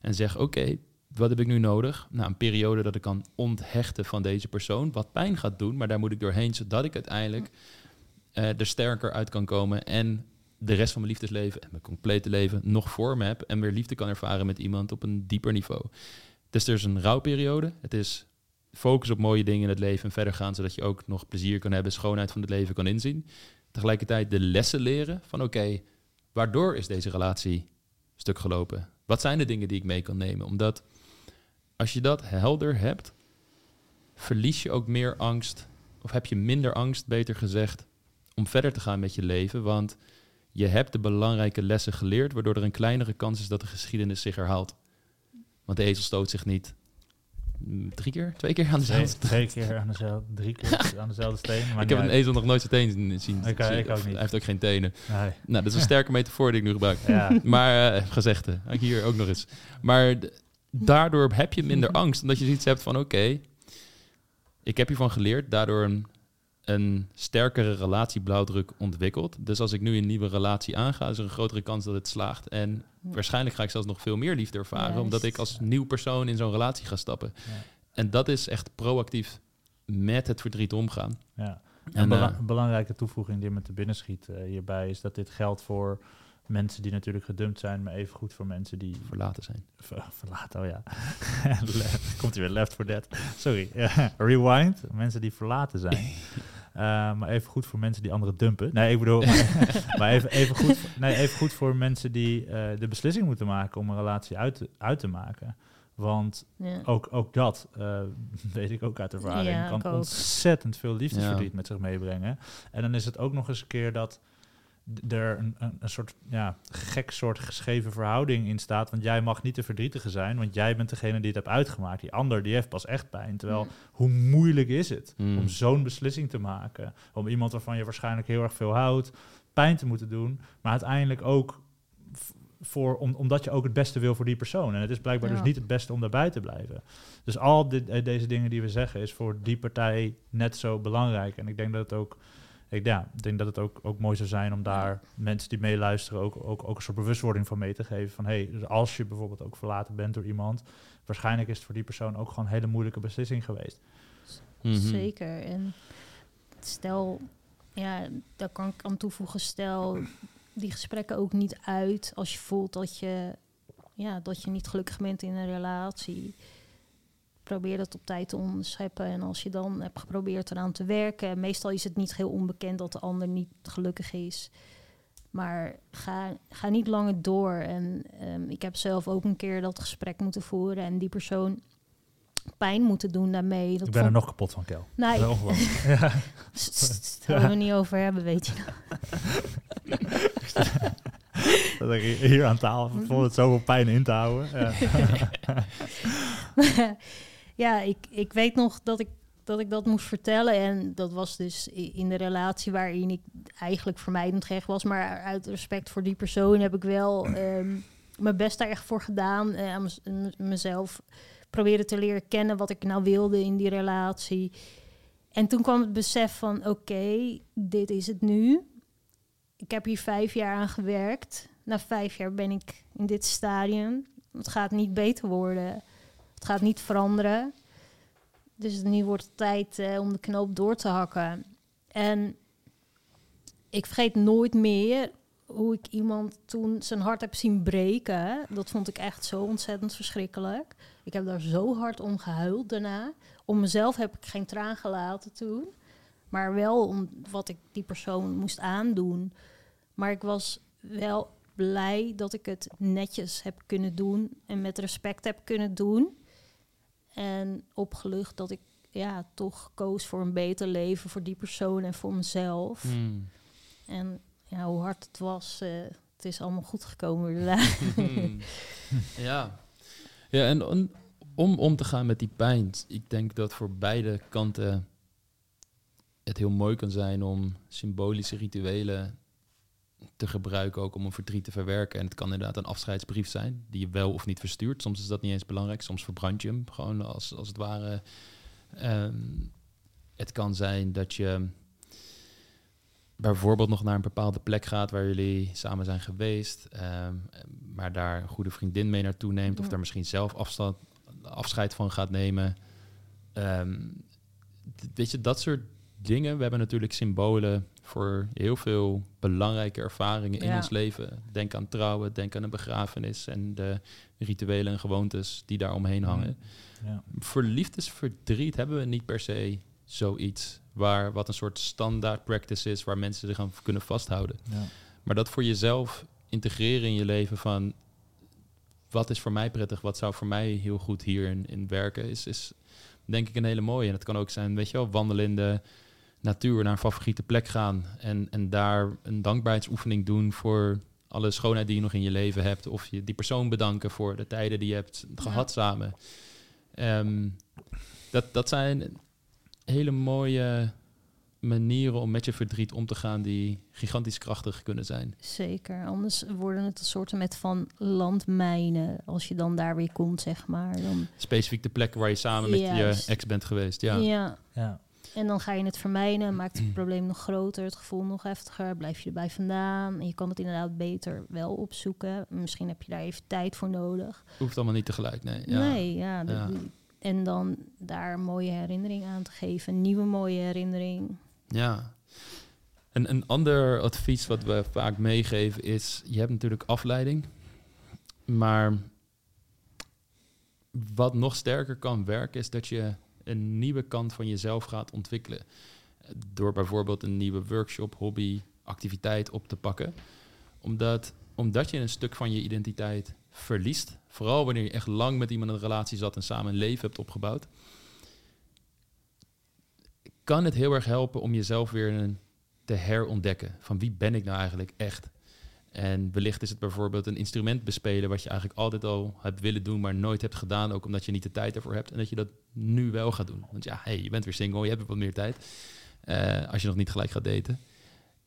[SPEAKER 1] En zeg, oké, wat heb ik nu nodig? Nou, een periode dat ik kan onthechten van deze persoon. Wat pijn gaat doen, maar daar moet ik doorheen, zodat ik uiteindelijk eh, er sterker uit kan komen. En de rest van mijn liefdesleven en mijn complete leven nog voor me heb. En weer liefde kan ervaren met iemand op een dieper niveau. Dus er is een rouwperiode. Het is focus op mooie dingen in het leven en verder gaan, zodat je ook nog plezier kan hebben, schoonheid van het leven kan inzien. Tegelijkertijd de lessen leren van oké, waardoor is deze relatie stuk gelopen? Wat zijn de dingen die ik mee kan nemen? Omdat als je dat helder hebt, verlies je ook meer angst of heb je minder angst, beter gezegd, om verder te gaan met je leven? Want je hebt de belangrijke lessen geleerd, waardoor er een kleinere kans is dat de geschiedenis zich herhaalt. Want de ezel stoot zich niet drie keer, twee keer aan dezelfde
[SPEAKER 2] twee keer aan dezelfde, drie keer aan dezelfde steen. Maar
[SPEAKER 1] Ik heb een ezel nog nooit zijn zien.
[SPEAKER 2] Ik-
[SPEAKER 1] zien-
[SPEAKER 2] ik ook niet.
[SPEAKER 1] Hij heeft ook geen tenen.
[SPEAKER 2] Nee.
[SPEAKER 1] Nou, dat is een sterke metafoor die ik nu gebruik.
[SPEAKER 2] Ja.
[SPEAKER 1] Maar eh gezegde, hier ook nog eens. Maar daardoor heb je minder angst, omdat je zoiets hebt van oké, ik heb hiervan geleerd, daardoor een, een sterkere relatieblauwdruk ontwikkeld. Dus als ik nu een nieuwe relatie aanga, is er een grotere kans dat het slaagt. En waarschijnlijk ga ik zelfs nog veel meer liefde ervaren,
[SPEAKER 3] Juist.
[SPEAKER 1] omdat ik als nieuw persoon in zo'n relatie ga stappen.
[SPEAKER 2] Ja.
[SPEAKER 1] En dat is echt proactief met het verdriet omgaan.
[SPEAKER 2] Ja.
[SPEAKER 1] En,
[SPEAKER 2] Een bela-
[SPEAKER 1] eh,
[SPEAKER 2] belangrijke toevoeging die me te binnen schiet eh, hierbij is dat dit geldt voor mensen die natuurlijk gedumpt zijn, maar even goed voor mensen die
[SPEAKER 1] verlaten zijn.
[SPEAKER 2] ver- verlaten. Oh ja, komt hij weer left for dead. Sorry, rewind. Mensen die verlaten zijn. Eh, maar even goed voor mensen die anderen dumpen. Nee, ik bedoel, maar, maar even, even, goed, voor- nee, even goed voor mensen die eh, de beslissing moeten maken om een relatie uit te, uit te maken. Want
[SPEAKER 3] Ja.
[SPEAKER 2] ook, ook dat eh, weet ik ook uit ervaring.
[SPEAKER 3] Ja,
[SPEAKER 2] kan ontzettend veel liefdesverdriet
[SPEAKER 1] Ja.
[SPEAKER 2] met zich meebrengen. En dan is het ook nog eens een keer dat er een, een, een soort ja, gek soort geschreven verhouding in staat. Want jij mag niet de verdrietige zijn, want jij bent degene die het hebt uitgemaakt. Die ander die heeft pas echt pijn. Terwijl hoe moeilijk is het
[SPEAKER 1] Mm.
[SPEAKER 2] om zo'n beslissing te maken? Om iemand waarvan je waarschijnlijk heel erg veel houdt, pijn te moeten doen. Maar uiteindelijk ook voor, om, omdat je ook het beste wil voor die persoon. En het is blijkbaar
[SPEAKER 3] Ja.
[SPEAKER 2] dus niet het beste om daarbij te blijven. Dus al dit, eh, deze dingen die we zeggen is voor die partij net zo belangrijk. En ik denk dat het ook, ik, ja, ik denk dat het ook, ook mooi zou zijn om daar mensen die meeluisteren ook, ook, ook een soort bewustwording van mee te geven. Van hey, dus als je bijvoorbeeld ook verlaten bent door iemand, waarschijnlijk is het voor die persoon ook gewoon een hele moeilijke beslissing geweest.
[SPEAKER 1] Mhm.
[SPEAKER 3] Zeker. En stel, ja, daar kan ik aan toevoegen, stel die gesprekken ook niet uit als je voelt dat je, ja, dat je niet gelukkig bent in een relatie. Probeer dat op tijd te onderscheppen. En als je dan hebt geprobeerd eraan te werken, meestal is het niet heel onbekend dat de ander niet gelukkig is. Maar ga, ga niet langer door. En ehm, ik heb zelf ook een keer dat gesprek moeten voeren en die persoon pijn moeten doen daarmee. Dat
[SPEAKER 2] ik ben er nog kapot van, Kel.
[SPEAKER 3] Nee,
[SPEAKER 2] Dat is ongelooflijk. ja.
[SPEAKER 3] daar we niet over hebben, weet je.
[SPEAKER 2] Dat ik hier aan tafel vond het zoveel pijn in te houden. Ja.
[SPEAKER 3] ja, ik, ik weet nog dat ik, dat ik dat moest vertellen. En dat was dus in de relatie waarin ik eigenlijk vermijdend gerecht was. Maar uit respect voor die persoon heb ik wel ehm, mijn best daar echt voor gedaan. eh, aan mez- m- mezelf proberen te leren kennen wat ik nou wilde in die relatie. En toen kwam het besef van, oké, dit is het nu. Ik heb hier vijf jaar aan gewerkt. Na vijf jaar ben ik in dit stadium. Het gaat niet beter worden. Het gaat niet veranderen. Dus nu wordt het tijd eh, om de knoop door te hakken. En ik vergeet nooit meer hoe ik iemand toen zijn hart heb zien breken. Dat vond ik echt zo ontzettend verschrikkelijk. Ik heb daar zo hard om gehuild daarna. Om mezelf heb ik geen traan gelaten toen. Maar wel om wat ik die persoon moest aandoen. Maar ik was wel blij dat ik het netjes heb kunnen doen en met respect heb kunnen doen. En opgelucht dat ik ja, toch koos voor een beter leven voor die persoon en voor mezelf.
[SPEAKER 1] Mm.
[SPEAKER 3] En ja, hoe hard het was, eh, het is allemaal goed gekomen. inderdaad.
[SPEAKER 1] ja. Ja, en on- om om te gaan met die pijn, ik denk dat voor beide kanten het heel mooi kan zijn om symbolische rituelen te gebruiken, ook om een verdriet te verwerken. En het kan inderdaad een afscheidsbrief zijn, die je wel of niet verstuurt. Soms is dat niet eens belangrijk, soms verbrand je hem gewoon als, als het ware. Ehm, het kan zijn dat je bijvoorbeeld nog naar een bepaalde plek gaat waar jullie samen zijn geweest, ehm, maar daar een goede vriendin mee naartoe neemt, of daar misschien zelf afstand, afscheid van gaat nemen. Ehm, weet je, dat soort dingen. We hebben natuurlijk symbolen voor heel veel belangrijke ervaringen in
[SPEAKER 3] Ja.
[SPEAKER 1] ons leven. Denk aan trouwen, denk aan een begrafenis en de rituelen en gewoontes die daar omheen hangen
[SPEAKER 2] Ja.
[SPEAKER 1] voor liefdesverdriet hebben we niet per se zoiets waar wat een soort standaard practice is waar mensen zich aan kunnen vasthouden.
[SPEAKER 2] Ja.
[SPEAKER 1] Maar dat voor jezelf integreren in je leven van wat is voor mij prettig, wat zou voor mij heel goed hierin in werken, is, is denk ik een hele mooie. En het kan ook zijn, weet je wel, wandelen in de, natuur naar een favoriete plek gaan en, en daar een dankbaarheidsoefening doen voor alle schoonheid die je nog in je leven hebt. Of je die persoon bedanken voor de tijden die je hebt gehad samen. Ehm, dat, dat zijn hele mooie manieren om met je verdriet om te gaan die gigantisch krachtig kunnen zijn.
[SPEAKER 3] Zeker, anders worden het een soort met van landmijnen als je dan daar weer komt, zeg maar. Dan...
[SPEAKER 1] Specifiek de plekken waar je samen met je ex bent geweest, ja.
[SPEAKER 3] ja. ja. En dan ga je het vermijden, maakt het probleem nog groter, het gevoel nog heftiger, blijf je erbij vandaan. En je kan het inderdaad beter wel opzoeken. Misschien heb je daar even tijd voor nodig.
[SPEAKER 1] Hoeft allemaal niet tegelijk, nee.
[SPEAKER 3] Ja. Nee, ja, En dan daar een mooie herinnering aan te geven, een nieuwe mooie herinnering.
[SPEAKER 1] Ja. En een ander advies wat we vaak meegeven is, je hebt natuurlijk afleiding, maar wat nog sterker kan werken is dat je een nieuwe kant van jezelf gaat ontwikkelen. Door bijvoorbeeld een nieuwe workshop, hobby, activiteit op te pakken. Omdat, omdat je een stuk van je identiteit verliest. Vooral wanneer je echt lang met iemand een relatie zat en samen een leven hebt opgebouwd. Kan het heel erg helpen om jezelf weer te herontdekken. Van wie ben ik nou eigenlijk echt? En wellicht is het bijvoorbeeld een instrument bespelen wat je eigenlijk altijd al hebt willen doen, maar nooit hebt gedaan, ook omdat je niet de tijd ervoor hebt. En dat je dat nu wel gaat doen. Want ja, hey, je bent weer single, je hebt wat meer tijd. Uh, als je nog niet gelijk gaat daten.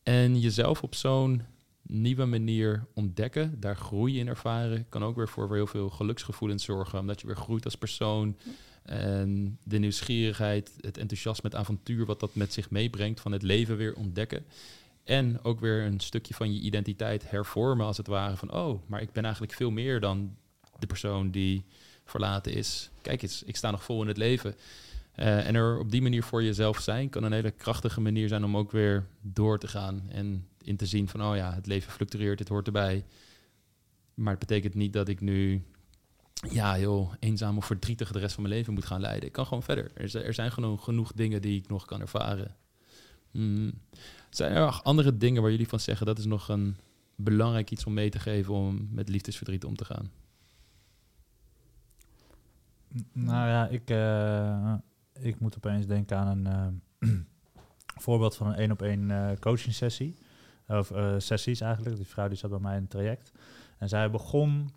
[SPEAKER 1] En jezelf op zo'n nieuwe manier ontdekken, daar groei in ervaren, kan ook weer voor heel veel geluksgevoelens zorgen, omdat je weer groeit als persoon. En de nieuwsgierigheid, het enthousiasme, het avontuur wat dat met zich meebrengt, van het leven weer ontdekken. En ook weer een stukje van je identiteit hervormen, als het ware. Van, oh, maar ik ben eigenlijk veel meer dan de persoon die verlaten is. Kijk eens, ik sta nog vol in het leven. Uh, en er op die manier voor jezelf zijn kan een hele krachtige manier zijn om ook weer door te gaan. En in te zien van, oh ja, het leven fluctueert, het hoort erbij. Maar het betekent niet dat ik nu, ja, heel eenzaam of verdrietig de rest van mijn leven moet gaan leiden. Ik kan gewoon verder. Er, er zijn genoeg, genoeg dingen die ik nog kan ervaren. Mm. Zijn er andere dingen waar jullie van zeggen dat is nog een belangrijk iets om mee te geven om met liefdesverdriet om te gaan?
[SPEAKER 2] Nou ja, ik, uh, ik moet opeens denken aan een uh, voorbeeld van een één op één uh, coaching sessie. Of sessies eigenlijk. Die vrouw die zat bij mij in het traject. En zij begon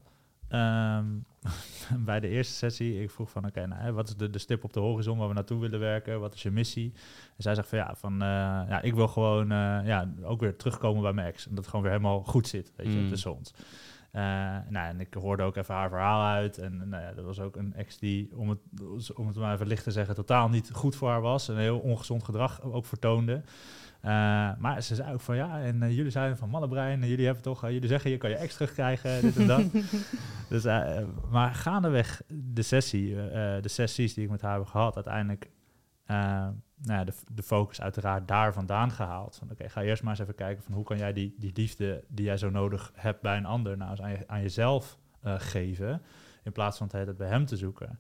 [SPEAKER 2] Um, bij de eerste sessie, ik vroeg van oké, nou, wat is de, de stip op de horizon waar we naartoe willen werken? Wat is je missie? En zij zegt van ja, van, uh, ja ik wil gewoon uh, ja, ook weer terugkomen bij mijn ex. En dat het gewoon weer helemaal goed zit, weet je, mm. tussen ons. Uh, nou, en ik hoorde ook even haar verhaal uit. En nou ja, dat was ook een ex die, om het, om het maar even licht te zeggen, totaal niet goed voor haar was. En heel ongezond gedrag ook vertoonde. Uh, maar ze zei ook van ja, en uh, jullie zijn van mannenbrein, en jullie hebben toch, uh, jullie zeggen je kan je ex terugkrijgen, dit en dat. dus, maar gaandeweg de sessie, de sessies die ik met haar heb gehad, uiteindelijk nou ja, de, de, focus uiteraard daar vandaan gehaald. Van oké, ga eerst maar eens even kijken van hoe kan jij die, die liefde die jij zo nodig hebt bij een ander, nou eens aan, je, aan jezelf geven, in plaats van het bij hem te zoeken.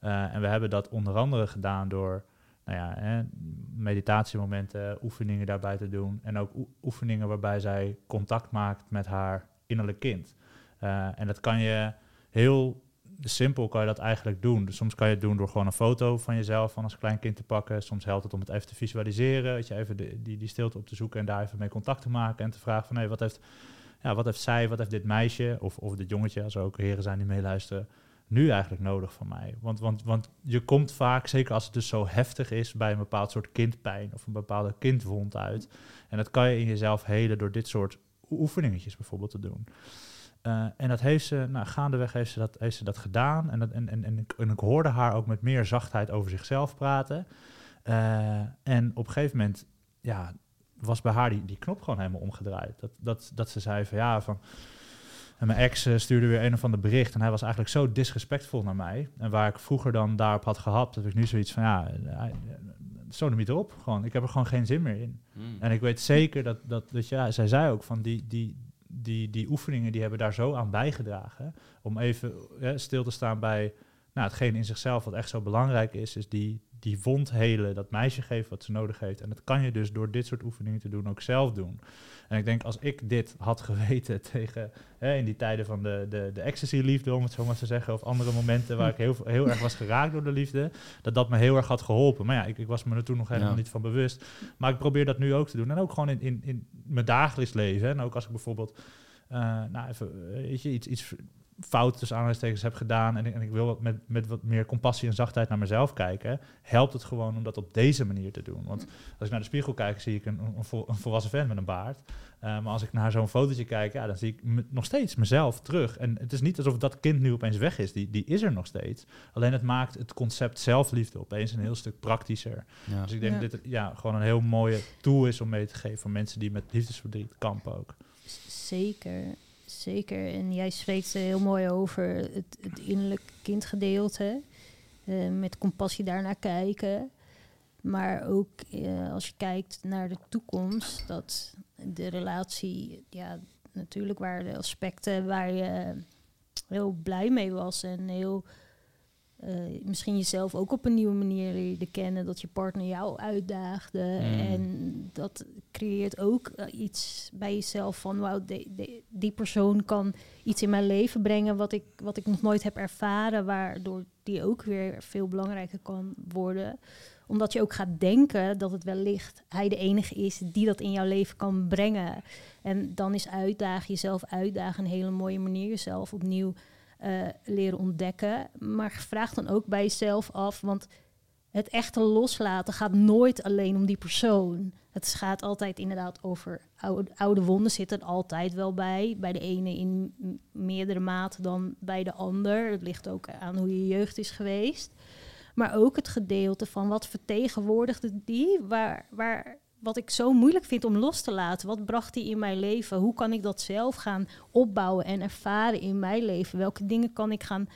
[SPEAKER 2] en we hebben dat onder andere gedaan door nou ja, hè, meditatiemomenten, oefeningen daarbij te doen. En ook oefeningen waarbij zij contact maakt met haar innerlijk kind. Uh, en dat kan je heel simpel kan je dat eigenlijk doen. Dus soms kan je het doen door gewoon een foto van jezelf van als klein kind te pakken. Soms helpt het om het even te visualiseren. Dat je even de, die, die stilte op te zoeken en daar even mee contact te maken. En te vragen van hé, wat, heeft, ja, wat heeft zij, wat heeft dit meisje of, of dit jongetje, als er ook heren zijn die meeluisteren, nu eigenlijk nodig van mij? Want, want, want je komt vaak, zeker als het dus zo heftig is, bij een bepaald soort kindpijn of een bepaalde kindwond uit. En dat kan je in jezelf helen door dit soort oefeningetjes bijvoorbeeld te doen. Uh, en dat heeft ze, nou, gaandeweg heeft ze dat, heeft ze dat gedaan. En, dat, en, en, en, ik, ik hoorde haar ook met meer zachtheid over zichzelf praten. Uh, en op een gegeven moment, ja, was bij haar die, die knop gewoon helemaal omgedraaid. Dat, dat, dat ze zei van ja, van en mijn ex eh, stuurde weer een of ander bericht. En hij was eigenlijk zo disrespectvol naar mij. En waar ik vroeger dan daarop had gehad, heb ik nu zoiets van ja, zo niet erop. Gewoon, ik heb er gewoon geen zin meer in. Hmm. En ik weet zeker dat, dat, dat ja, zij zei ook van die, die, die, die oefeningen die hebben daar zo aan bijgedragen. Om even stil te staan bij nou, hetgeen in zichzelf wat echt zo belangrijk is, is die, die wond helen, dat meisje geven wat ze nodig heeft. En dat kan je dus door dit soort oefeningen te doen ook zelf doen. En ik denk, als ik dit had geweten tegen, hè, in die tijden van de, de, de ecstasy-liefde, om het zo maar te zeggen, of andere momenten waar ik heel, heel erg was geraakt door de liefde, dat dat me heel erg had geholpen. Maar ja, ik, ik was me er toen nog helemaal
[SPEAKER 1] Ja.
[SPEAKER 2] niet van bewust. Maar ik probeer dat nu ook te doen. En ook gewoon in, in, in mijn dagelijks leven. hè. En ook als ik bijvoorbeeld, eh, nou even, eh, weet je, iets, iets fout tussen aanhalingstekens heb gedaan en ik, en ik wil wat met, met wat meer compassie en zachtheid naar mezelf kijken, helpt het gewoon om dat op deze manier te doen. Want als ik naar de spiegel kijk, zie ik een, een, vol- een volwassen vent met een baard. Eh, maar als ik naar zo'n fotootje kijk, ja, dan zie ik me- nog steeds mezelf terug. En het is niet alsof dat kind nu opeens weg is. Die, die is er nog steeds. Alleen het maakt het concept zelfliefde opeens een heel stuk praktischer.
[SPEAKER 1] Ja.
[SPEAKER 2] Dus ik denk
[SPEAKER 3] Ja.
[SPEAKER 2] dat dit ja, gewoon een heel mooie tool is om mee te geven voor mensen die met liefdesverdriet kampen ook.
[SPEAKER 3] Zeker, zeker. En jij spreekt heel mooi over het, het innerlijk kindgedeelte. eh, met compassie daarnaar kijken. Maar ook eh, als je kijkt naar de toekomst, dat de relatie, ja, natuurlijk waren er aspecten waar je heel blij mee was en heel eh, misschien jezelf ook op een nieuwe manier leerde kennen, dat je partner jou uitdaagde.
[SPEAKER 1] Mm.
[SPEAKER 3] En dat creëert ook eh, iets bij jezelf van, wauw, de- de- die persoon kan iets in mijn leven brengen wat ik, wat ik nog nooit heb ervaren, waardoor die ook weer veel belangrijker kan worden omdat je ook gaat denken dat het wellicht hij de enige is die dat in jouw leven kan brengen. En dan is uitdagen, jezelf uitdagen, een hele mooie manier jezelf opnieuw eh, leren ontdekken. Maar vraag dan ook bij jezelf af, want het echte loslaten gaat nooit alleen om die persoon. Het gaat altijd inderdaad over oude, oude wonden zitten er altijd wel bij. Bij de ene in meerdere mate dan bij de ander. Het ligt ook aan hoe je jeugd is geweest. Maar ook het gedeelte van wat vertegenwoordigde die, waar, waar, wat ik zo moeilijk vind om los te laten. Wat bracht die in mijn leven? Hoe kan ik dat zelf gaan opbouwen en ervaren in mijn leven? Welke dingen kan ik gaan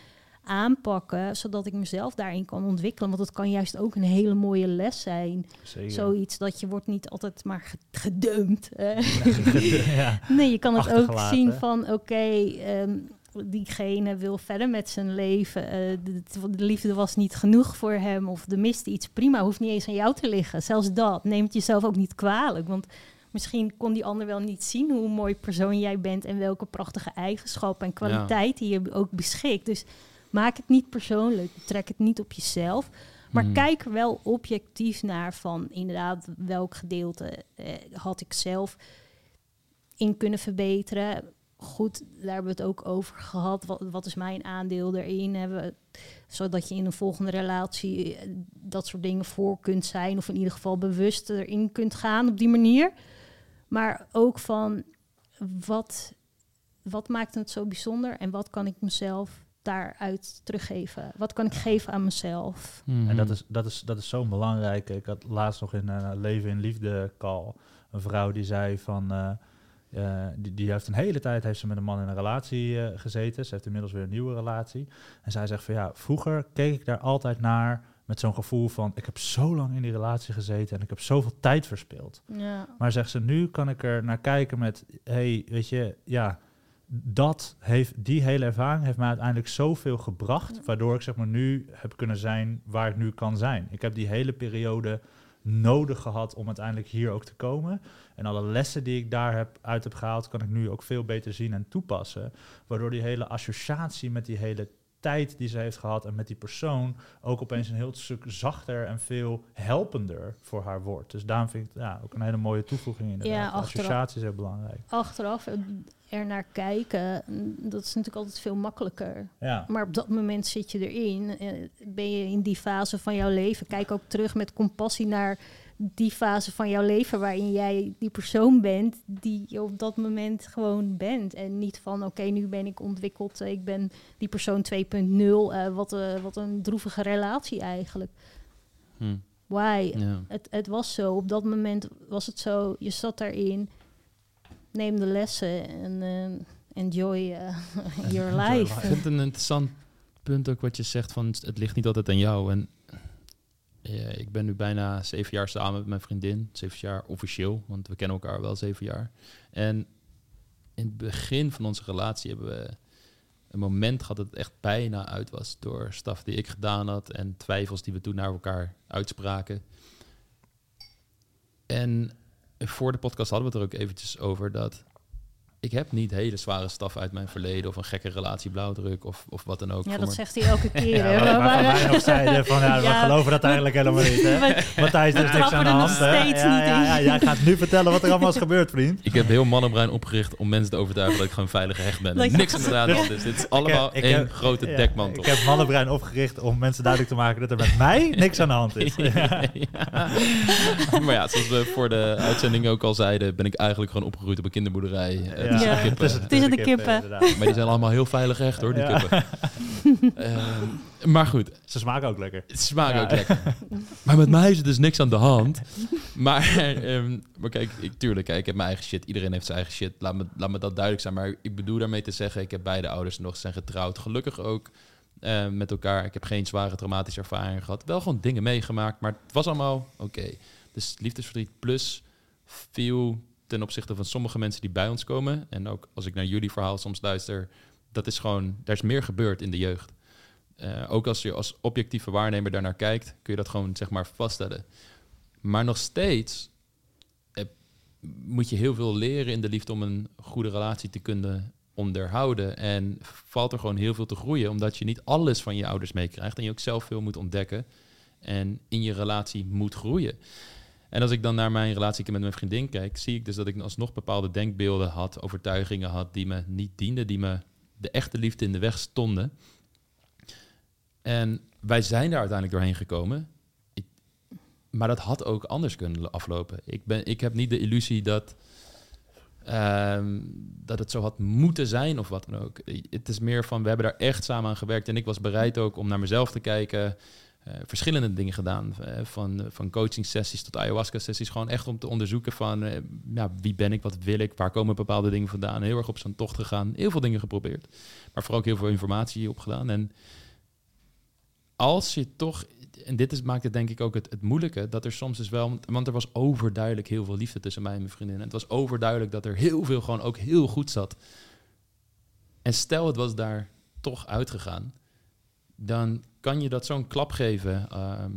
[SPEAKER 3] aanpakken, zodat ik mezelf daarin kan ontwikkelen? Want het kan juist ook een hele mooie les zijn.
[SPEAKER 2] Zeker.
[SPEAKER 3] Zoiets dat je wordt niet altijd maar ge- gedumpt. eh.
[SPEAKER 2] ja.
[SPEAKER 3] Nee, je kan het ook zien van oké, ehm, diegene wil verder met zijn leven. eh, de, de liefde was niet genoeg voor hem of er miste iets. Prima, hoeft niet eens aan jou te liggen. Zelfs dat. Neem het jezelf ook niet kwalijk. Want misschien kon die ander wel niet zien hoe mooi persoon jij bent en welke prachtige eigenschappen en kwaliteiten je ook beschikt. Dus maak het niet persoonlijk. Trek het niet op jezelf. Maar
[SPEAKER 1] Mhm.
[SPEAKER 3] kijk er wel objectief naar van inderdaad welk gedeelte eh, had ik zelf in kunnen verbeteren. Goed, daar hebben we het ook over gehad. Wat, wat is mijn aandeel erin? Hebben we, zodat je in een volgende relatie eh, dat soort dingen voor kunt zijn. Of in ieder geval bewust erin kunt gaan op die manier. Maar ook van wat, wat maakt het zo bijzonder en wat kan ik mezelf daaruit teruggeven? Wat kan ik geven aan mezelf?
[SPEAKER 1] Mhm.
[SPEAKER 2] En dat is, dat, is, dat is zo belangrijk. Ik had laatst nog in een Leven in Liefde call een vrouw die zei van... eh, eh, die, die heeft een hele tijd heeft ze met een man in een relatie eh, gezeten. Ze heeft inmiddels weer een nieuwe relatie. En zij zegt van ja, vroeger keek ik daar altijd naar met zo'n gevoel van... ik heb zo lang in die relatie gezeten en ik heb zoveel tijd verspild.
[SPEAKER 3] Ja.
[SPEAKER 2] Maar zegt ze, nu kan ik er naar kijken met, hey, weet je, ja, dat heeft, die hele ervaring heeft mij uiteindelijk zoveel gebracht, waardoor ik zeg maar nu heb kunnen zijn waar ik nu kan zijn. Ik heb die hele periode nodig gehad om uiteindelijk hier ook te komen. En alle lessen die ik daar heb, uit heb gehaald, kan ik nu ook veel beter zien en toepassen. Waardoor die hele associatie met die hele tijd die ze heeft gehad en met die persoon ook opeens een heel stuk zachter en veel helpender voor haar wordt. Dus daarom vind ik het ja, ook een hele mooie toevoeging inderdaad.
[SPEAKER 3] Ja,
[SPEAKER 2] Associatie is heel belangrijk.
[SPEAKER 3] Achteraf eh, er naar kijken, mm, dat is natuurlijk altijd veel makkelijker.
[SPEAKER 2] Ja,
[SPEAKER 3] Maar op dat moment zit je erin. eh, Ben je in die fase van jouw leven. Kijk ook terug met compassie naar die fase van jouw leven waarin jij die persoon bent die je op dat moment gewoon bent. En niet van oké, nu ben ik ontwikkeld, eh, ik ben die persoon 2.0. eh, wat, eh, wat een droevige relatie eigenlijk.
[SPEAKER 1] Hm.
[SPEAKER 3] Why?
[SPEAKER 1] Ja.
[SPEAKER 3] Het, het was zo. Op dat moment was het zo. Je zat daarin. Neem de lessen en enjoy your life.
[SPEAKER 1] Ik vind het een interessant punt ook wat je zegt van het ligt niet altijd aan jou. En ja, ik ben nu bijna zeven jaar samen met mijn vriendin. Zeven jaar officieel, want we kennen elkaar wel zeven jaar. En in het begin van onze relatie hebben we een moment gehad dat het echt bijna uit was door staf die ik gedaan had en twijfels die we toen naar elkaar uitspraken. En voor de podcast hadden we het er ook eventjes over dat ik heb niet hele zware staf uit mijn verleden of een gekke relatie blauwdruk of, of wat dan ook.
[SPEAKER 3] Ja, dat zegt hij elke keer.
[SPEAKER 2] Ja,
[SPEAKER 3] hè. Maar-
[SPEAKER 2] waarvan wij nog zeiden van ja, we geloven dat eigenlijk helemaal niet. Hè? Matthijs, er is niks aan de
[SPEAKER 3] er
[SPEAKER 2] hand. hè?
[SPEAKER 3] steeds
[SPEAKER 2] Ja,
[SPEAKER 3] niet
[SPEAKER 2] ja, jij gaat nu vertellen wat er allemaal is gebeurd, vriend.
[SPEAKER 1] Ik heb heel Mannenbrein opgericht om mensen te overtuigen dat ik gewoon veilig gehecht ben. Niks aan de hand is. Dit is allemaal
[SPEAKER 2] ik
[SPEAKER 1] één
[SPEAKER 2] heb-
[SPEAKER 1] grote
[SPEAKER 2] Ja,
[SPEAKER 1] dekmantel.
[SPEAKER 2] Ik heb Mannenbrein opgericht om mensen duidelijk te maken dat er met mij niks aan de hand is.
[SPEAKER 1] Ja. Maar ja, zoals we voor de uitzending ook al zeiden, ben ik eigenlijk gewoon opgegroeid op een kinderboerderij. Tussen
[SPEAKER 3] Ja.
[SPEAKER 1] kippen.
[SPEAKER 2] tussen-
[SPEAKER 3] Tussen de
[SPEAKER 2] kippen,
[SPEAKER 3] kippen.
[SPEAKER 2] inderdaad.
[SPEAKER 1] Maar die zijn allemaal heel veilig echt hoor, die
[SPEAKER 2] Ja.
[SPEAKER 1] kippen. Ehm, maar goed,
[SPEAKER 2] Ze smaken ook lekker.
[SPEAKER 1] het smaakt
[SPEAKER 2] Ja.
[SPEAKER 1] ook lekker. Maar met mij is er dus niks aan de hand. Maar, ehm, maar kijk, ik, tuurlijk, kijk, ik heb mijn eigen shit. Iedereen heeft zijn eigen shit. Laat me, laat me dat duidelijk zijn. Maar ik bedoel daarmee te zeggen, ik heb beide ouders nog zijn getrouwd. Gelukkig ook eh, met elkaar. Ik heb geen zware traumatische ervaringen gehad. Wel gewoon dingen meegemaakt, maar het was allemaal oké. Dus liefdesverdriet plus veel ten opzichte van sommige mensen die bij ons komen. En ook als ik naar jullie verhaal soms luister, dat is gewoon, daar is meer gebeurd in de jeugd. Eh, ook als je als objectieve waarnemer daarnaar kijkt, kun je dat gewoon zeg maar vaststellen. Maar nog steeds eh, moet je heel veel leren in de liefde om een goede relatie te kunnen onderhouden. En valt er gewoon heel veel te groeien, omdat je niet alles van je ouders meekrijgt en je ook zelf veel moet ontdekken en in je relatie moet groeien. En als ik dan naar mijn relatie met mijn vriendin kijk, zie ik dus dat ik alsnog bepaalde denkbeelden had, overtuigingen had die me niet dienden, die me de echte liefde in de weg stonden. En wij zijn daar uiteindelijk doorheen gekomen. Ik- maar dat had ook anders kunnen aflopen. Ik, ben, ik heb niet de illusie dat, ehm, dat het zo had moeten zijn of wat dan ook. Het is meer van, we hebben daar echt samen aan gewerkt. En ik was bereid ook om naar mezelf te kijken. Eh, verschillende dingen gedaan. eh, van, van coaching sessies tot ayahuasca sessies. Gewoon echt om te onderzoeken van eh, ja, wie ben ik, wat wil ik, waar komen bepaalde dingen vandaan. Heel erg op zo'n tocht gegaan. Heel veel dingen geprobeerd. Maar vooral ook heel veel informatie opgedaan. En als je toch, en dit is, maakt het denk ik ook het, het moeilijke, dat er soms is wel, want, want er was overduidelijk heel veel liefde tussen mij en mijn vriendin. En het was overduidelijk dat er heel veel gewoon ook heel goed zat. En stel het was daar toch uitgegaan, dan kan je dat zo'n klap geven, ehm,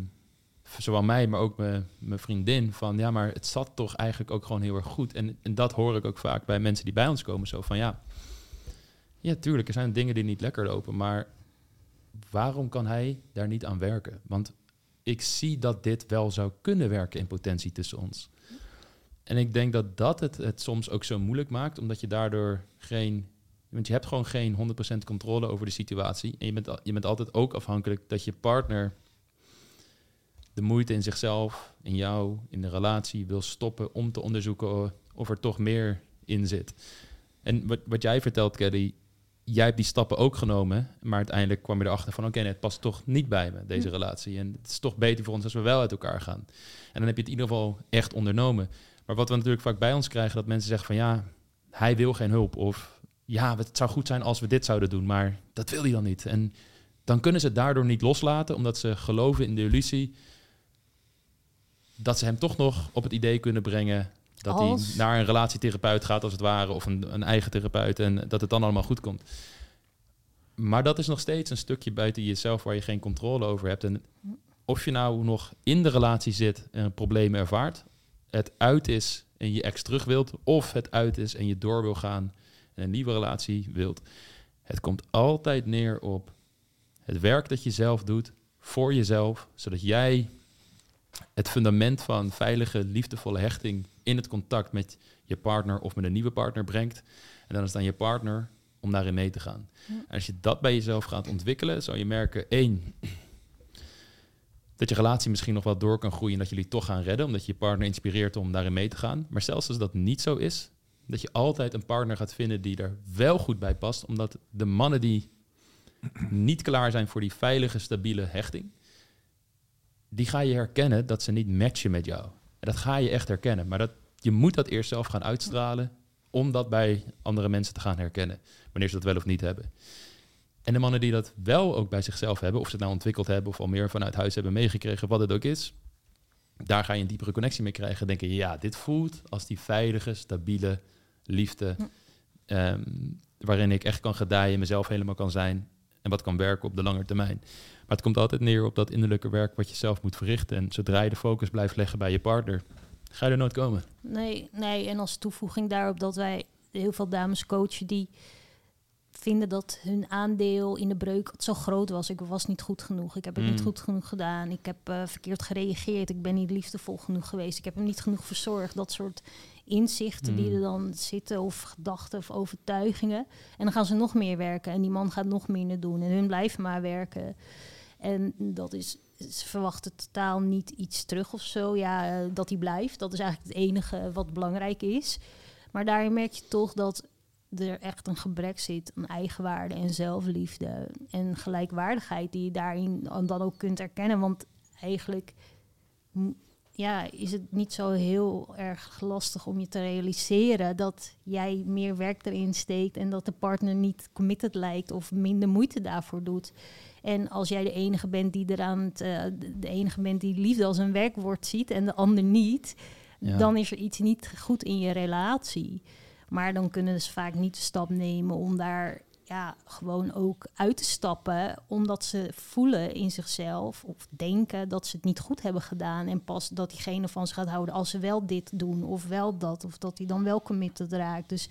[SPEAKER 1] zowel mij, maar ook mijn vriendin, van ja, maar het zat toch eigenlijk ook gewoon heel erg goed. En, en dat hoor ik ook vaak bij mensen die bij ons komen, zo van ja, ja, tuurlijk, er zijn dingen die niet lekker lopen, maar waarom kan hij daar niet aan werken? Want ik zie dat dit wel zou kunnen werken in potentie tussen ons. En ik denk dat dat het, het soms ook zo moeilijk maakt, omdat je daardoor geen. Want je hebt gewoon geen 100% controle over de situatie. En je bent, je bent altijd ook afhankelijk dat je partner de moeite in zichzelf, in jou, in de relatie wil stoppen om te onderzoeken of er toch meer in zit. En wat, wat jij vertelt, Kelly, jij hebt die stappen ook genomen, maar uiteindelijk kwam je erachter van, oké, nee, het past toch niet bij me, deze
[SPEAKER 3] Hm.
[SPEAKER 1] relatie. En het is toch beter voor ons als we wel uit elkaar gaan. En dan heb je het in ieder geval echt ondernomen. Maar wat we natuurlijk vaak bij ons krijgen, dat mensen zeggen van, ja, hij wil geen hulp. Of ja, het zou goed zijn als we dit zouden doen, maar dat wil hij dan niet. En dan kunnen ze het daardoor niet loslaten, omdat ze geloven in de illusie dat ze hem toch nog op het idee kunnen brengen dat
[SPEAKER 3] Als?
[SPEAKER 1] hij naar een relatietherapeut gaat, als het ware, of een, een eigen therapeut, en dat het dan allemaal goed komt. Maar dat is nog steeds een stukje buiten jezelf waar je geen controle over hebt. En of je nou nog in de relatie zit en een probleem ervaart, het uit is en je ex terug wilt, of het uit is en je door wil gaan een nieuwe relatie wilt. Het komt altijd neer op het werk dat je zelf doet voor jezelf, zodat jij het fundament van veilige, liefdevolle hechting in het contact met je partner of met een nieuwe partner brengt. En dan is het aan je partner om daarin mee te gaan.
[SPEAKER 3] Ja.
[SPEAKER 1] En als je dat bij jezelf gaat ontwikkelen, zal je merken, één, dat je relatie misschien nog wel door kan groeien en dat jullie toch gaan redden, omdat je je partner inspireert om daarin mee te gaan. Maar zelfs als dat niet zo is, dat je altijd een partner gaat vinden die er wel goed bij past, omdat de mannen die niet klaar zijn voor die veilige, stabiele hechting, die ga je herkennen dat ze niet matchen met jou. En dat ga je echt herkennen. Maar dat, je moet dat eerst zelf gaan uitstralen om dat bij andere mensen te gaan herkennen. Wanneer ze dat wel of niet hebben. En de mannen die dat wel ook bij zichzelf hebben, of ze het nou ontwikkeld hebben of al meer vanuit huis hebben meegekregen, wat het ook is, daar ga je een diepere connectie mee krijgen. Denken, ja, dit voelt als die veilige, stabiele liefde.
[SPEAKER 3] Hm.
[SPEAKER 1] ehm, waarin ik echt kan gedijen, mezelf helemaal kan zijn en wat kan werken op de lange termijn. Maar het komt altijd neer op dat innerlijke werk wat je zelf moet verrichten. En zodra je de focus blijft leggen bij je partner, ga je er nooit komen.
[SPEAKER 3] Nee, nee, en als toevoeging daarop dat wij heel veel dames coachen die vinden dat hun aandeel in de breuk zo groot was. Ik was niet goed genoeg. Ik heb het niet
[SPEAKER 1] Mm.
[SPEAKER 3] goed genoeg gedaan. Ik heb eh, verkeerd gereageerd. Ik ben niet liefdevol genoeg geweest. Ik heb hem niet genoeg verzorgd. Dat soort inzichten die
[SPEAKER 1] Mm.
[SPEAKER 3] er dan zitten, of gedachten of overtuigingen. En dan gaan ze nog meer werken. En die man gaat nog minder doen. En hun blijven maar werken. En dat is, ze verwachten totaal niet iets terug of zo. Ja, eh, dat hij blijft. Dat is eigenlijk het enige wat belangrijk is. Maar daarin merk je toch dat er echt een gebrek zit aan eigenwaarde en zelfliefde. En gelijkwaardigheid die je daarin dan ook kunt erkennen. Want eigenlijk ja, is het niet zo heel erg lastig om je te realiseren dat jij meer werk erin steekt en dat de partner niet committed lijkt of minder moeite daarvoor doet. En als jij de enige bent die eraan het, eh, de- de enige bent die liefde als een werkwoord ziet en de ander niet,
[SPEAKER 1] Ja.
[SPEAKER 3] dan is er iets niet goed in je relatie. Maar dan kunnen ze vaak niet de stap nemen om daar ja, gewoon ook uit te stappen, omdat ze voelen in zichzelf of denken dat ze het niet goed hebben gedaan. En pas dat diegene van ze gaat houden als ze wel dit doen of wel dat, of dat hij dan wel committed raakt. Dus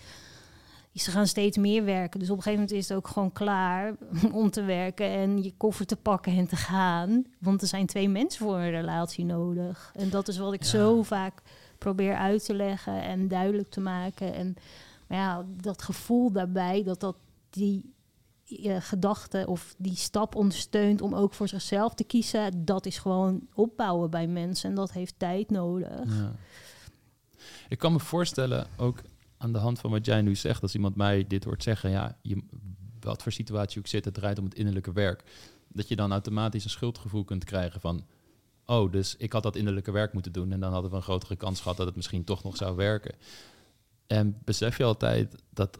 [SPEAKER 3] ze gaan steeds meer werken. Dus op een gegeven moment is het ook gewoon klaar om te werken en je koffer te pakken en te gaan. Want er zijn twee mensen voor een relatie nodig. En dat is wat ik
[SPEAKER 1] Ja.
[SPEAKER 3] zo vaak probeer uit te leggen en duidelijk te maken. En maar ja, dat gevoel daarbij, dat dat die eh, gedachte of die stap ondersteunt om ook voor zichzelf te kiezen, dat is gewoon opbouwen bij mensen. En dat heeft tijd nodig.
[SPEAKER 1] Ja. Ik kan me voorstellen, ook aan de hand van wat jij nu zegt, als iemand mij dit hoort zeggen, ja, je, wat voor situatie ook zit, het draait om het innerlijke werk. Dat je dan automatisch een schuldgevoel kunt krijgen van, oh, dus ik had dat innerlijke werk moeten doen en dan hadden we een grotere kans gehad dat het misschien toch nog zou werken. En besef je altijd dat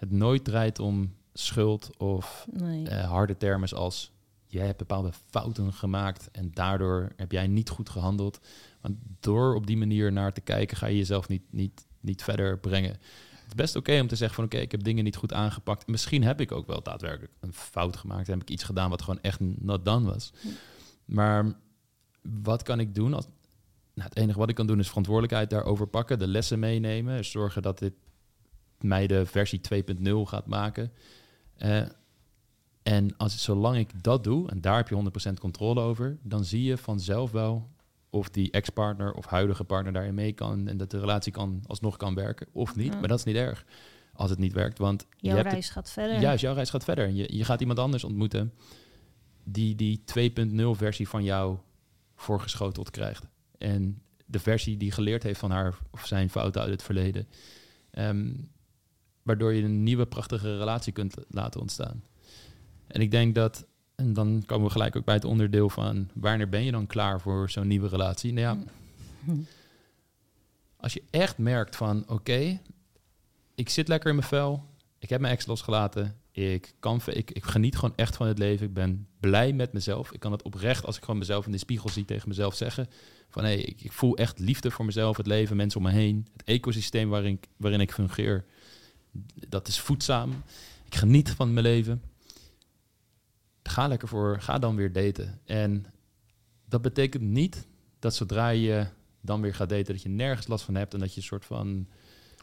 [SPEAKER 1] het nooit draait om schuld of
[SPEAKER 3] Nee.
[SPEAKER 1] eh, harde termen als jij hebt bepaalde fouten gemaakt en daardoor heb jij niet goed gehandeld. Want door op die manier naar te kijken ga je jezelf niet, niet, niet verder brengen. Het is best oké om te zeggen van oké, ik heb dingen niet goed aangepakt. Misschien heb ik ook wel daadwerkelijk een fout gemaakt. Heb ik iets gedaan wat gewoon echt not done was.
[SPEAKER 3] Hm.
[SPEAKER 1] Maar wat kan ik doen? Als, nou, het enige wat ik kan doen is verantwoordelijkheid daarover pakken, de lessen meenemen, zorgen dat dit mij de versie 2.0 gaat maken. Eh, en als, zolang ik dat doe, en daar heb je 100% controle over, dan zie je vanzelf wel of die ex-partner of huidige partner daarin mee kan en dat de relatie kan, alsnog kan werken of niet. Maar dat is niet erg als het niet werkt, want je
[SPEAKER 3] Jouw
[SPEAKER 1] het-
[SPEAKER 3] reis gaat verder.
[SPEAKER 1] Juist, jouw reis gaat verder. En Je, je gaat iemand anders ontmoeten die die 2.0 versie van jou voorgeschoteld krijgt. En de versie die geleerd heeft van haar of zijn fouten uit het verleden. Ehm, waardoor je een nieuwe prachtige relatie kunt laten ontstaan. En ik denk dat, en dan komen we gelijk ook bij het onderdeel van wanneer ben je dan klaar voor zo'n nieuwe relatie? Nou ja, als je echt merkt van oké, ik zit lekker in mijn vel, ik heb mijn ex losgelaten, ik, kan, ik, ik geniet gewoon echt van het leven, ik ben blij met mezelf. Ik kan het oprecht, als ik gewoon mezelf in de spiegel zie, tegen mezelf zeggen van hé, ik, ik voel echt liefde voor mezelf, het leven, mensen om me heen, het ecosysteem waarin, waarin ik fungeer, dat is voedzaam. Ik geniet van mijn leven. Ga lekker voor, ga dan weer daten. En dat betekent niet dat zodra je dan weer gaat daten, dat je nergens last van hebt en dat je een soort van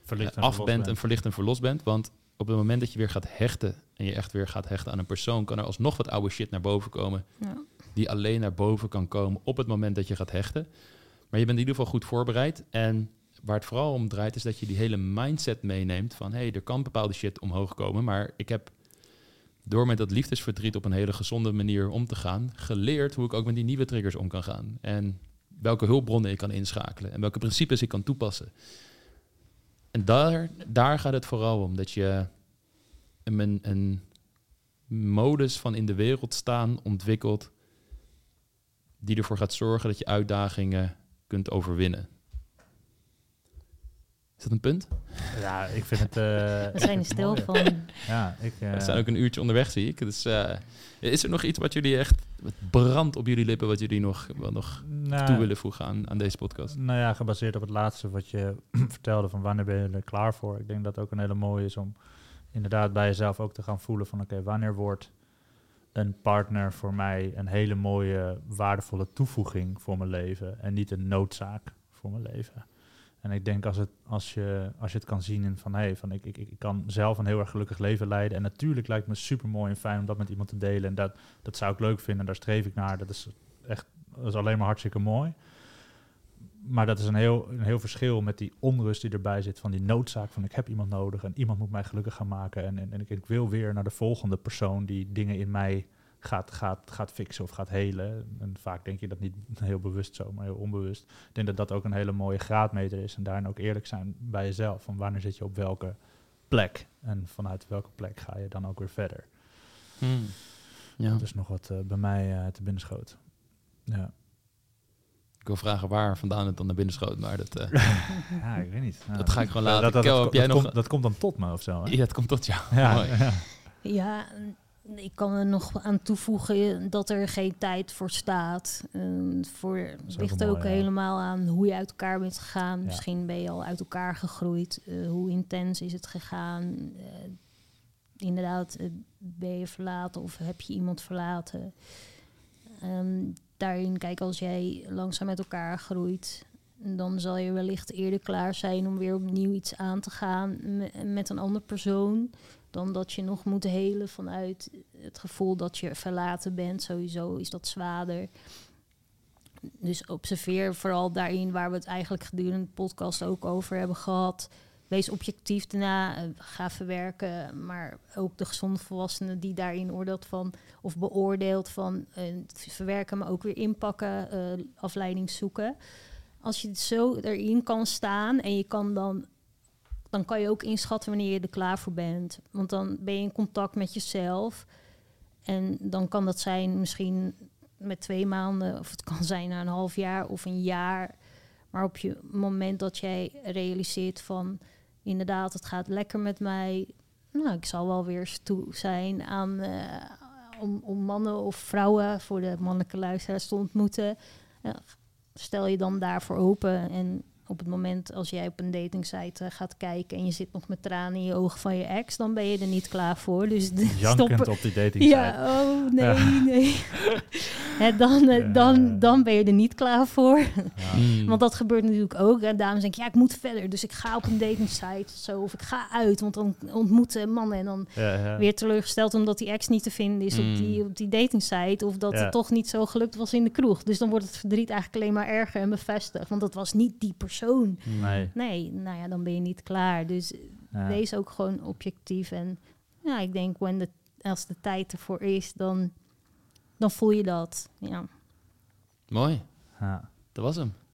[SPEAKER 2] Verlicht
[SPEAKER 1] eh,
[SPEAKER 2] en
[SPEAKER 1] af bent en verlicht en verlost bent. Want op het moment dat je weer gaat hechten en je echt weer gaat hechten aan een persoon, kan er alsnog wat oude shit naar boven komen.
[SPEAKER 3] Ja.
[SPEAKER 1] Die alleen naar boven kan komen op het moment dat je gaat hechten. Maar je bent in ieder geval goed voorbereid. En waar het vooral om draait, is dat je die hele mindset meeneemt van hé, hey, er kan bepaalde shit omhoog komen. Maar ik heb door met dat liefdesverdriet op een hele gezonde manier om te gaan, geleerd hoe ik ook met die nieuwe triggers om kan gaan. En welke hulpbronnen ik kan inschakelen en welke principes ik kan toepassen. En daar, daar gaat het vooral om. Dat je een, een, een modus van in de wereld staan ontwikkelt. Die ervoor gaat zorgen dat je uitdagingen kunt overwinnen. Is dat een punt?
[SPEAKER 2] Ja, ik vind het... eh,
[SPEAKER 3] We zijn er stil
[SPEAKER 2] mooi.
[SPEAKER 3] van.
[SPEAKER 2] Ja, ik... eh,
[SPEAKER 1] We zijn ook een uurtje onderweg, zie ik. Dus, eh, is er nog iets wat jullie echt wat brandt op jullie lippen, wat jullie nog, wat nog
[SPEAKER 2] nou,
[SPEAKER 1] toe willen voegen aan, aan deze podcast?
[SPEAKER 2] Nou ja, gebaseerd op het laatste wat je vertelde van wanneer ben je er klaar voor. Ik denk dat het ook een hele mooie is om inderdaad bij jezelf ook te gaan voelen van oké, wanneer wordt een partner voor mij een hele mooie, waardevolle toevoeging voor mijn leven en niet een noodzaak voor mijn leven. En ik denk als, het, als, je, als je het kan zien in van hé, van ik, ik, ik kan zelf een heel erg gelukkig leven leiden. En natuurlijk lijkt me super mooi en fijn om dat met iemand te delen. En dat, dat zou ik leuk vinden, daar streef ik naar. Dat is echt dat is alleen maar hartstikke mooi. Maar dat is een heel, een heel verschil met die onrust die erbij zit van die noodzaak van ik heb iemand nodig en iemand moet mij gelukkig gaan maken. En, en, en ik wil weer naar de volgende persoon die dingen in mij gaat, gaat, gaat fixen of gaat helen. En vaak denk je dat niet heel bewust zo, maar heel onbewust. Ik denk dat dat ook een hele mooie graadmeter is en daarin ook eerlijk zijn bij jezelf. Van wanneer zit je op welke plek en vanuit welke plek ga je dan ook weer verder.
[SPEAKER 1] Hmm. Ja.
[SPEAKER 2] Dat is nog wat eh, bij mij eh, te binnen schoot. Ja.
[SPEAKER 1] Ik wil vragen waar vandaan het dan naar binnen schoot, maar dat, eh,
[SPEAKER 2] ja, ik weet niet.
[SPEAKER 1] Dat ga ik gewoon laten.
[SPEAKER 2] dat, dat,
[SPEAKER 1] Kel,
[SPEAKER 2] dat,
[SPEAKER 1] heb jij nog...
[SPEAKER 2] komt, dat komt dan tot me of zo. Hè?
[SPEAKER 1] Ja, het komt tot jou.
[SPEAKER 2] Ja,
[SPEAKER 1] Mooi.
[SPEAKER 2] ja.
[SPEAKER 3] Ik kan er nog aan toevoegen dat er geen tijd voor staat. Ehm, voor, het
[SPEAKER 2] ook
[SPEAKER 3] ligt ook
[SPEAKER 2] mooi, ja.
[SPEAKER 3] helemaal aan hoe je uit elkaar bent gegaan.
[SPEAKER 2] Ja.
[SPEAKER 3] Misschien ben je al uit elkaar gegroeid. Eh, hoe intens is het gegaan? Eh, inderdaad, eh, ben je verlaten of heb je iemand verlaten? Ehm, daarin, kijk, als jij langzaam met elkaar groeit, dan zal je wellicht eerder klaar zijn om weer opnieuw iets aan te gaan me- met een andere persoon. Dan dat je nog moet helen vanuit het gevoel dat je verlaten bent. Sowieso is dat zwaarder. Dus observeer vooral daarin waar we het eigenlijk gedurende de podcast ook over hebben gehad. Wees objectief daarna, eh, ga verwerken. Maar ook de gezonde volwassene die daarin oordeelt van of beoordeelt van eh, verwerken, maar ook weer inpakken, eh, afleiding zoeken. Als je zo erin kan staan en je kan dan, dan kan je ook inschatten wanneer je er klaar voor bent. Want dan ben je in contact met jezelf. En dan kan dat zijn misschien met twee maanden, of het kan zijn na een half jaar of een jaar. Maar op je moment dat jij realiseert van inderdaad, het gaat lekker met mij. Nou, ik zal wel weer toe zijn aan eh, om, om mannen of vrouwen voor de mannelijke luisteraars te ontmoeten. Ja, stel je dan daarvoor open. En op het moment als jij op een datingsite eh, gaat kijken en je zit nog met tranen in je ogen van je ex, dan ben je er niet klaar voor. Dus de-
[SPEAKER 2] Jankend
[SPEAKER 3] stop.
[SPEAKER 2] op die dating
[SPEAKER 3] Ja, oh nee,
[SPEAKER 2] Ja.
[SPEAKER 3] nee. Hè, dan, eh, dan, dan ben je er niet klaar voor.
[SPEAKER 1] Hmm.
[SPEAKER 3] Want dat gebeurt natuurlijk ook. En dames denken, ja, ik moet verder. Dus ik ga op een datingsite of zo. Of ik ga uit, want dan ontmoeten mannen. En dan
[SPEAKER 2] Ja, ja.
[SPEAKER 3] weer teleurgesteld omdat die ex niet te vinden is
[SPEAKER 1] Mm.
[SPEAKER 3] op, die, op die datingsite. Of dat
[SPEAKER 2] Ja.
[SPEAKER 3] het toch niet zo gelukt was in de kroeg. Dus dan wordt het verdriet eigenlijk alleen maar erger en bevestigd. Want dat was niet die persoon.
[SPEAKER 2] Nee.
[SPEAKER 3] Nee, nou ja, dan ben je niet klaar. Dus
[SPEAKER 2] Ja.
[SPEAKER 3] wees ook gewoon objectief. En ja, ik denk, when als de tijd ervoor is, dan, dan voel je dat. Ja.
[SPEAKER 1] Mooi,
[SPEAKER 2] Ja.
[SPEAKER 1] dat was hem.